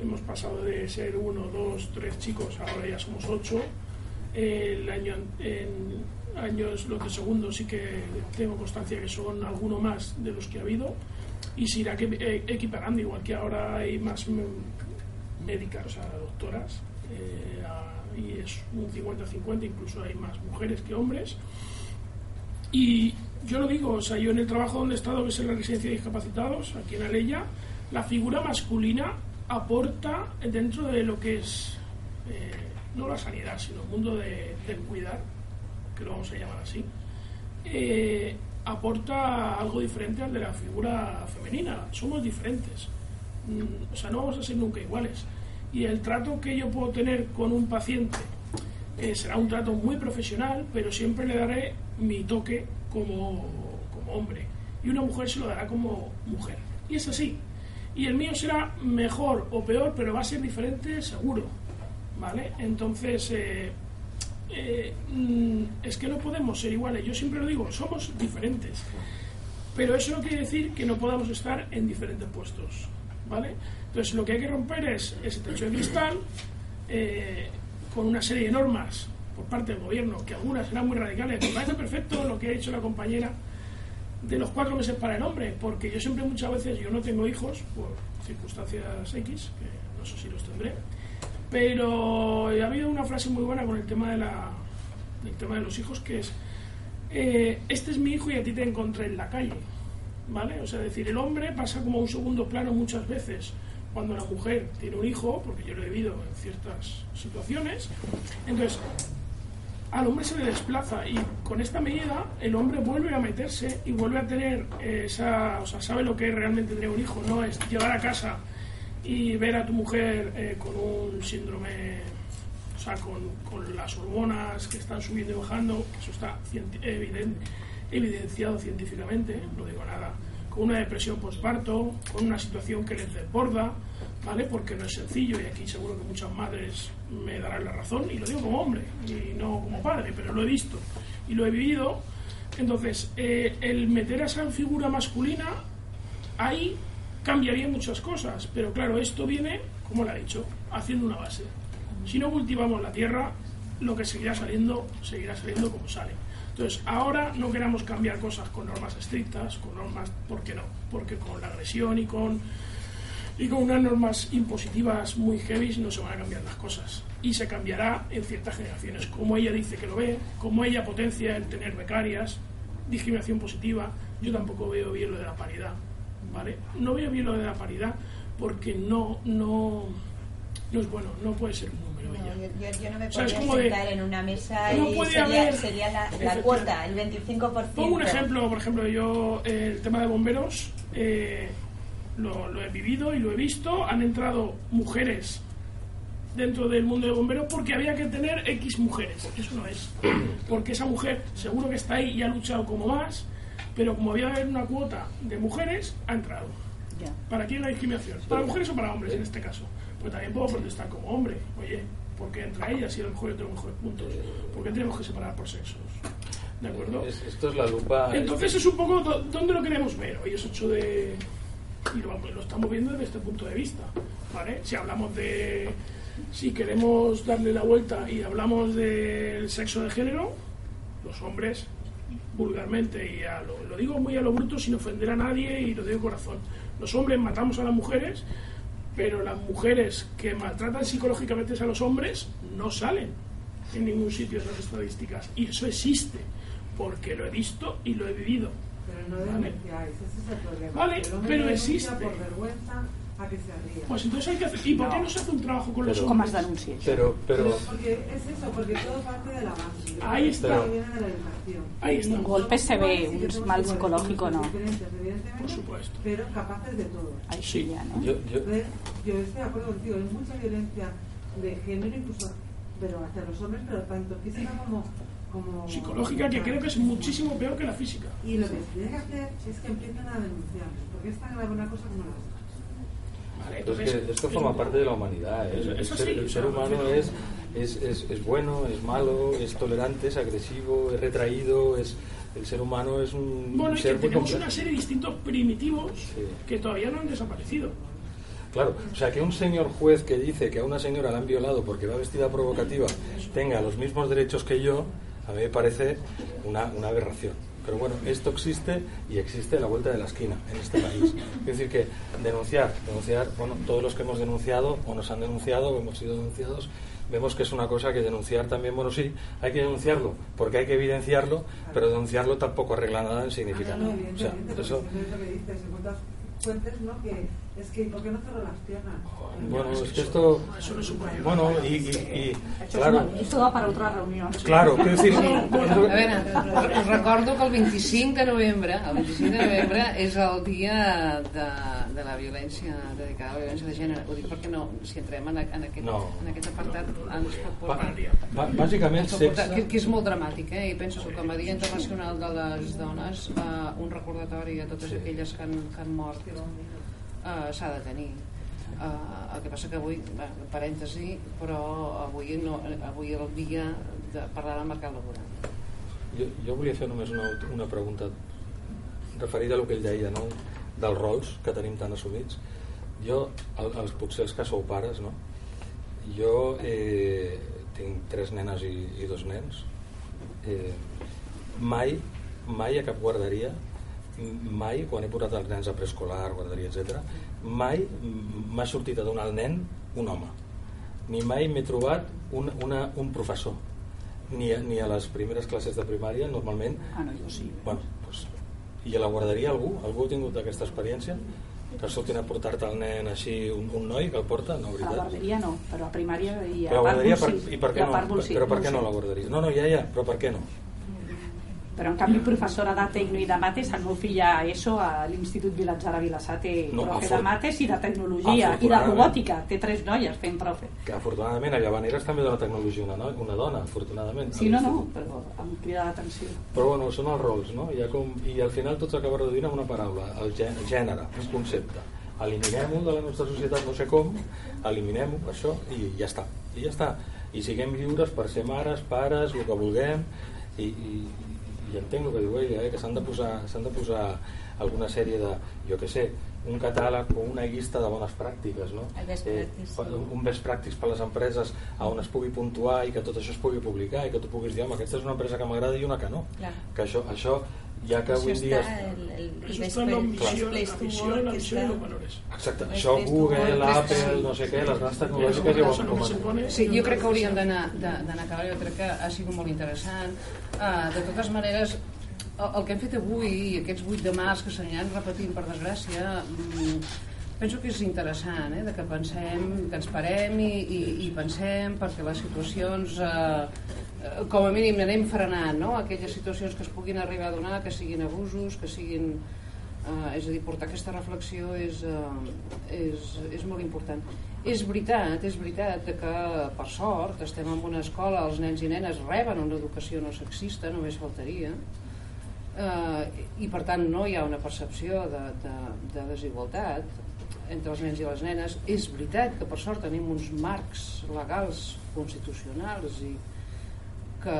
hemos pasado de ser uno, dos, tres chicos, ahora ya somos ocho. El año en, años, los de segundo sí que tengo constancia que son alguno más de los que ha habido y se irá eh, equiparando, igual que ahora hay más médicas, o sea, doctoras, eh, y es un 50-50, incluso hay más mujeres que hombres. Y yo lo digo, o sea, yo en el trabajo donde he estado, que es en la residencia de discapacitados, aquí en Aleya, la figura masculina aporta dentro de lo que es, eh, no la sanidad, sino el mundo de, del cuidar, que lo vamos a llamar así, eh, aporta algo diferente al de la figura femenina. Somos diferentes. Mm, o sea, no vamos a ser nunca iguales. Y el trato que yo puedo tener con un paciente eh, será un trato muy profesional, pero siempre le daré mi toque como, como hombre. Y una mujer se lo dará como mujer. Y es así. Y el mío será mejor o peor, pero va a ser diferente seguro. ¿Vale? Entonces, eh, eh, mm, es que no podemos ser iguales. Yo siempre lo digo, somos diferentes. Pero eso no quiere decir que no podamos estar en diferentes puestos. ¿vale? Entonces lo que hay que romper es ese techo de cristal eh, con una serie de normas por parte del gobierno, que algunas serán muy radicales. Me parece perfecto lo que ha dicho la compañera de los cuatro meses para el hombre, porque yo siempre muchas veces, yo no tengo hijos por circunstancias X, que no sé si los tendré, pero ha habido una frase muy buena con el tema de la, del tema de los hijos que es eh, este es mi hijo y a ti te encontré en la calle ¿vale? o sea decir el hombre pasa como un segundo plano muchas veces cuando la mujer tiene un hijo porque yo lo he vivido en ciertas situaciones entonces al hombre se le desplaza y con esta medida el hombre vuelve a meterse y vuelve a tener esa, o sea, sabe lo que es realmente tener un hijo, no es llegar a casa y ver a tu mujer eh, con un síndrome, o sea, con, con, las hormonas que están subiendo y bajando, eso está evidente, evidenciado científicamente, no digo nada, con una depresión postparto, con una situación que les desborda, ¿vale? Porque no es sencillo y aquí seguro que muchas madres me darán la razón y lo digo como hombre y no como padre, pero lo he visto y lo he vivido. Entonces, eh, el meter a esa figura masculina ahí cambiaría muchas cosas, pero claro, esto viene, como lo ha dicho, haciendo una base. Si no cultivamos la tierra, lo que seguirá saliendo, seguirá saliendo como sale. Entonces, ahora no queramos cambiar cosas con normas estrictas, con normas, ¿por qué no? Porque con la agresión y con, y con unas normas impositivas muy heavy no se van a cambiar las cosas. Y se cambiará en ciertas generaciones, como ella dice que lo ve, como ella potencia el tener becarias, discriminación positiva. Yo tampoco veo bien lo de la paridad ¿vale? No veo bien lo de la paridad porque no, no, no es bueno, no puede ser un número. No, ella. yo, yo, no me O sea, es podría de- sentar en una mesa No y puede sería, haber- sería la, la cuota, el 25%. Pongo un ejemplo, por ejemplo, yo, eh, el tema de bomberos, eh, lo, lo he vivido y lo he visto. Han entrado mujeres dentro del mundo de bomberos porque había que tener X mujeres. Eso no es. Porque esa mujer seguro que está ahí y ha luchado como más, pero como había una cuota de mujeres, ha entrado. Ya. ¿Para quién la discriminación? ¿Para mujeres o para hombres en este caso? Pues también puedo protestar como hombre. Oye, ¿por qué entra ella si a lo mejor yo tengo mejores puntos? ¿Por qué tenemos que separar por sexos? ¿De acuerdo? Es- esto es la lupa. Entonces es un poco do- dónde lo queremos ver. Hoy es 8 de... Y lo, lo estamos viendo desde este punto de vista. ¿vale? Si hablamos de... Si queremos darle la vuelta y hablamos del sexo de género, los hombres, vulgarmente, y a lo, lo digo muy a lo bruto sin ofender a nadie y lo digo de corazón, los hombres matamos a las mujeres, pero las mujeres que maltratan psicológicamente a los hombres no salen en ningún sitio de esas estadísticas. Y eso existe, porque lo he visto y lo he vivido. Pero no ¿Vale? ese es el problema. Vale, pero existe. por vergüenza a que se ría. Pues entonces hay que hacer... ¿Y por qué no se hace un trabajo con los Pero- hombres? Pero, pero, porque es eso, porque todo parte de la base. Ahí está. Todo viene de la educación. Ahí está. Un golpe se ve, un mal psicológico no. Por supuesto. Pero capaces de todo. Ahí sí, ya, ¿no? yo, yo, yo estoy de acuerdo contigo, hay mucha violencia de género, incluso, pero hacia los hombres, pero tanto física como. como Psicológica, que creo que es muchísimo peor que la física. Y lo que se tiene que hacer es que empiecen a denunciar, porque es tan grave una cosa como la otra. Pero es que esto forma parte de la humanidad. ¿eh? El, ser, el humano es, es, es, es bueno, es malo, es tolerante, es agresivo, es retraído. Es, el ser humano es un Bueno, que ser muy tenemos una serie de distintos primitivos que todavía no han desaparecido. Claro, o sea, que un señor juez que dice que a una señora la han violado porque va vestida provocativa tenga los mismos derechos que yo, a mí me parece una, una aberración. Pero bueno, esto existe y existe a la vuelta de la esquina en este país. Es decir, que denunciar, denunciar, bueno, todos los que hemos denunciado o nos han denunciado o hemos sido denunciados, vemos que es una cosa que denunciar también, bueno, sí, hay que denunciarlo porque hay que evidenciarlo, pero denunciarlo tampoco arregla nada en significa No, nada. no, O sea, eso, fuentes, ¿no? Que es que, ¿por qué no cerró las piernas? bueno, es que esto, Eso no es un problema. bueno, y, y- y, claro, esto va para otra reunión. Claro, quiero decir, A veure, us recordo que el 25 de novembre, el 25 de novembre és el dia de, de la violència dedicada a la violència de gènere. Ho dic perquè no, si entrem en, en, aquest, No. en aquest apartat ens pot portar... Bàsicament, ens pot portar sex- que, que és molt dramàtic, eh? I penso que com a Dia Internacional de les Dones, eh, un recordatori a totes aquelles que han, que han mort eh, s'ha de tenir. Uh, el que passa que avui, parèntesi, però avui, no, avui el dia de parlar del mercat laboral. Jo, jo volia fer només una, una pregunta referida a que ell deia, no? dels rols que tenim tan assumits. Jo, el, els, potser els que sou pares, no? jo eh, tinc tres nenes i, i dos nens. Eh, mai, mai a cap guarderia, mai, quan he portat els nens a preescolar, guarderia, etc, mai m'ha sortit a donar al nen un home. Ni mai m'he trobat un, una, un professor ni a, ni a les primeres classes de primària normalment Ah, no, jo sí. bueno, doncs, i a la guarderia algú? algú ha tingut aquesta experiència? que sortin a portar-te el nen així un, un noi que el porta? no, A la veritat guarderia no, però a primària i a però, part guarderia, per, i per què no? però per què no la guarderia? no, no, ja, ja, però per què no? Però en canvi professora de tecno i de mates, el meu fill a ESO a l'Institut Vilatjar a Vilassar té No, profe de mates i de tecnologia i de robòtica, té tres noies fent profe. que afortunadament a Llavaneres també dona tecnologia una, no? una dona, afortunadament Sí, no, no, però em crida l'atenció. però bueno, són els rols no? Ha com, i al final tot s'acaba reduint en una paraula el gè- gènere, un concepte eliminem-ho de la nostra societat no sé com eliminem-ho, això, i ja està i ja està, i siguem lliures per ser mares, pares, el que vulguem i, i, i entenc el que diu ella eh? que s'han de, posar, de posar alguna sèrie de, jo que sé un catàleg o una llista de bones pràctiques no? Pa- un best practice per a les empreses a on es pugui puntuar i que tot això es pugui publicar i que tu puguis dir, home, aquesta és una empresa que m'agrada i una que no Clar. que això, això ja que Això avui dia el, el, el Això best està en la place- missió, best place la to missió, work la missió i los valores. Exacte, Best això Google, Apple, sí. no sé què, les grans tecnològiques ja ho pone- Sí, jo crec que hauríem d'anar acabant, jo crec que ha sigut molt interessant. Uh, de totes maneres, el, que hem fet avui, aquests 8 de març que s'aniran repetint per desgràcia, mm, penso que és interessant, eh, de que pensem, que ens parem i, i, i pensem perquè les situacions eh, eh, com a mínim anem frenant no? aquelles situacions que es puguin arribar a donar, que siguin abusos, que siguin Uh, és a dir, portar aquesta reflexió és, uh, és, és molt important. És veritat, és veritat que per sort estem en una escola, els nens i nenes reben una educació no sexista, només faltaria, uh, i per tant no hi ha una percepció de, de, de desigualtat entre els nens i les nenes. És veritat que per sort tenim uns marcs legals constitucionals i que,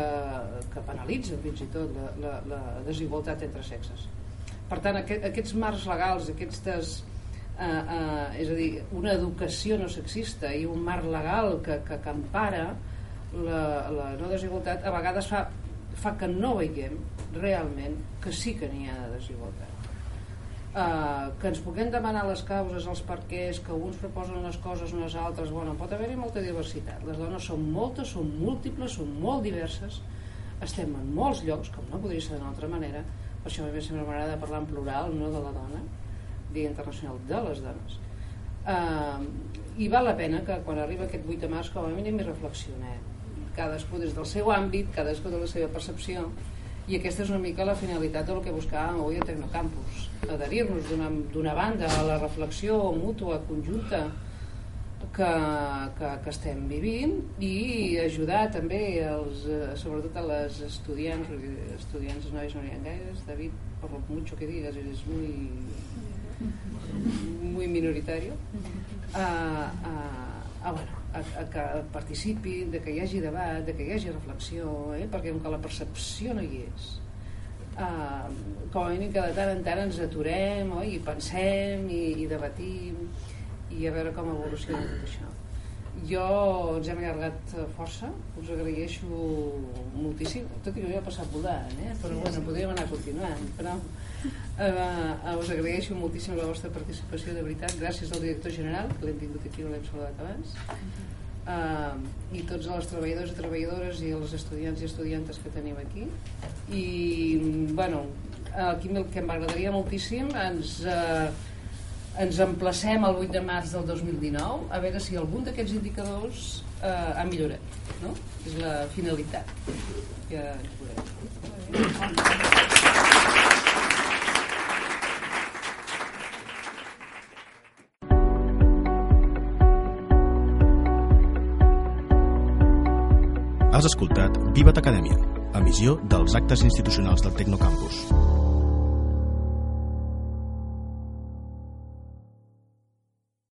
que penalitzen fins i tot la, la, la desigualtat entre sexes. Per tant, aquest, aquests marcs legals, aquestes, eh, eh, és a dir, una educació no sexista i un marc legal que, que, que empara la, la no desigualtat, a vegades fa, fa que no veiem realment que sí que n'hi ha de desigualtat eh, que ens puguem demanar les causes, els perquès, que uns proposen les coses unes altres, bueno, pot haver-hi molta diversitat. Les dones són moltes, són múltiples, són molt diverses, estem en molts llocs, com no podria ser d'una altra manera, per això a mi sempre m'agrada parlar en plural, no de la dona, Dia Internacional de les Dones. Eh, I val la pena que quan arriba aquest 8 de març com a mínim hi reflexionem. Cadascú des del seu àmbit, cadascú de la seva percepció, i aquesta és una mica la finalitat del que buscàvem avui a Tecnocampus adherir-nos d'una banda a la reflexió mútua, conjunta que, que, que estem vivint i ajudar també els, eh, sobretot a les estudiants estudiants nois no hi ha gaires David, per lo mucho que digas eres muy muy minoritario. A, a, a, bueno, a, a que participin, de que hi hagi debat, de que hi hagi reflexió, eh? perquè com que la percepció no hi és, uh, com a mínim que de tant en tant ens aturem oi? i pensem i, i debatim i a veure com evoluciona tot això jo ens hem allargat força us agraeixo moltíssim tot i que jo he passat volant eh? però bueno, podríem anar continuant però uh, us agraeixo moltíssim la vostra participació de veritat. Gràcies al director general que l'hem tingut aquí no l'hem saludat abans. Uh, i tots els treballadors i treballadores i els estudiants i estudiantes que tenim aquí. I bueno aquí el que m'agradaria moltíssim ens uh, ens emplacem el 8 de març del 2019 a veure si algun d'aquests indicadors eh, ha millorat no? és la finalitat que ens veurem Has escoltat Viva't Acadèmia, emissió dels actes institucionals del Tecnocampus.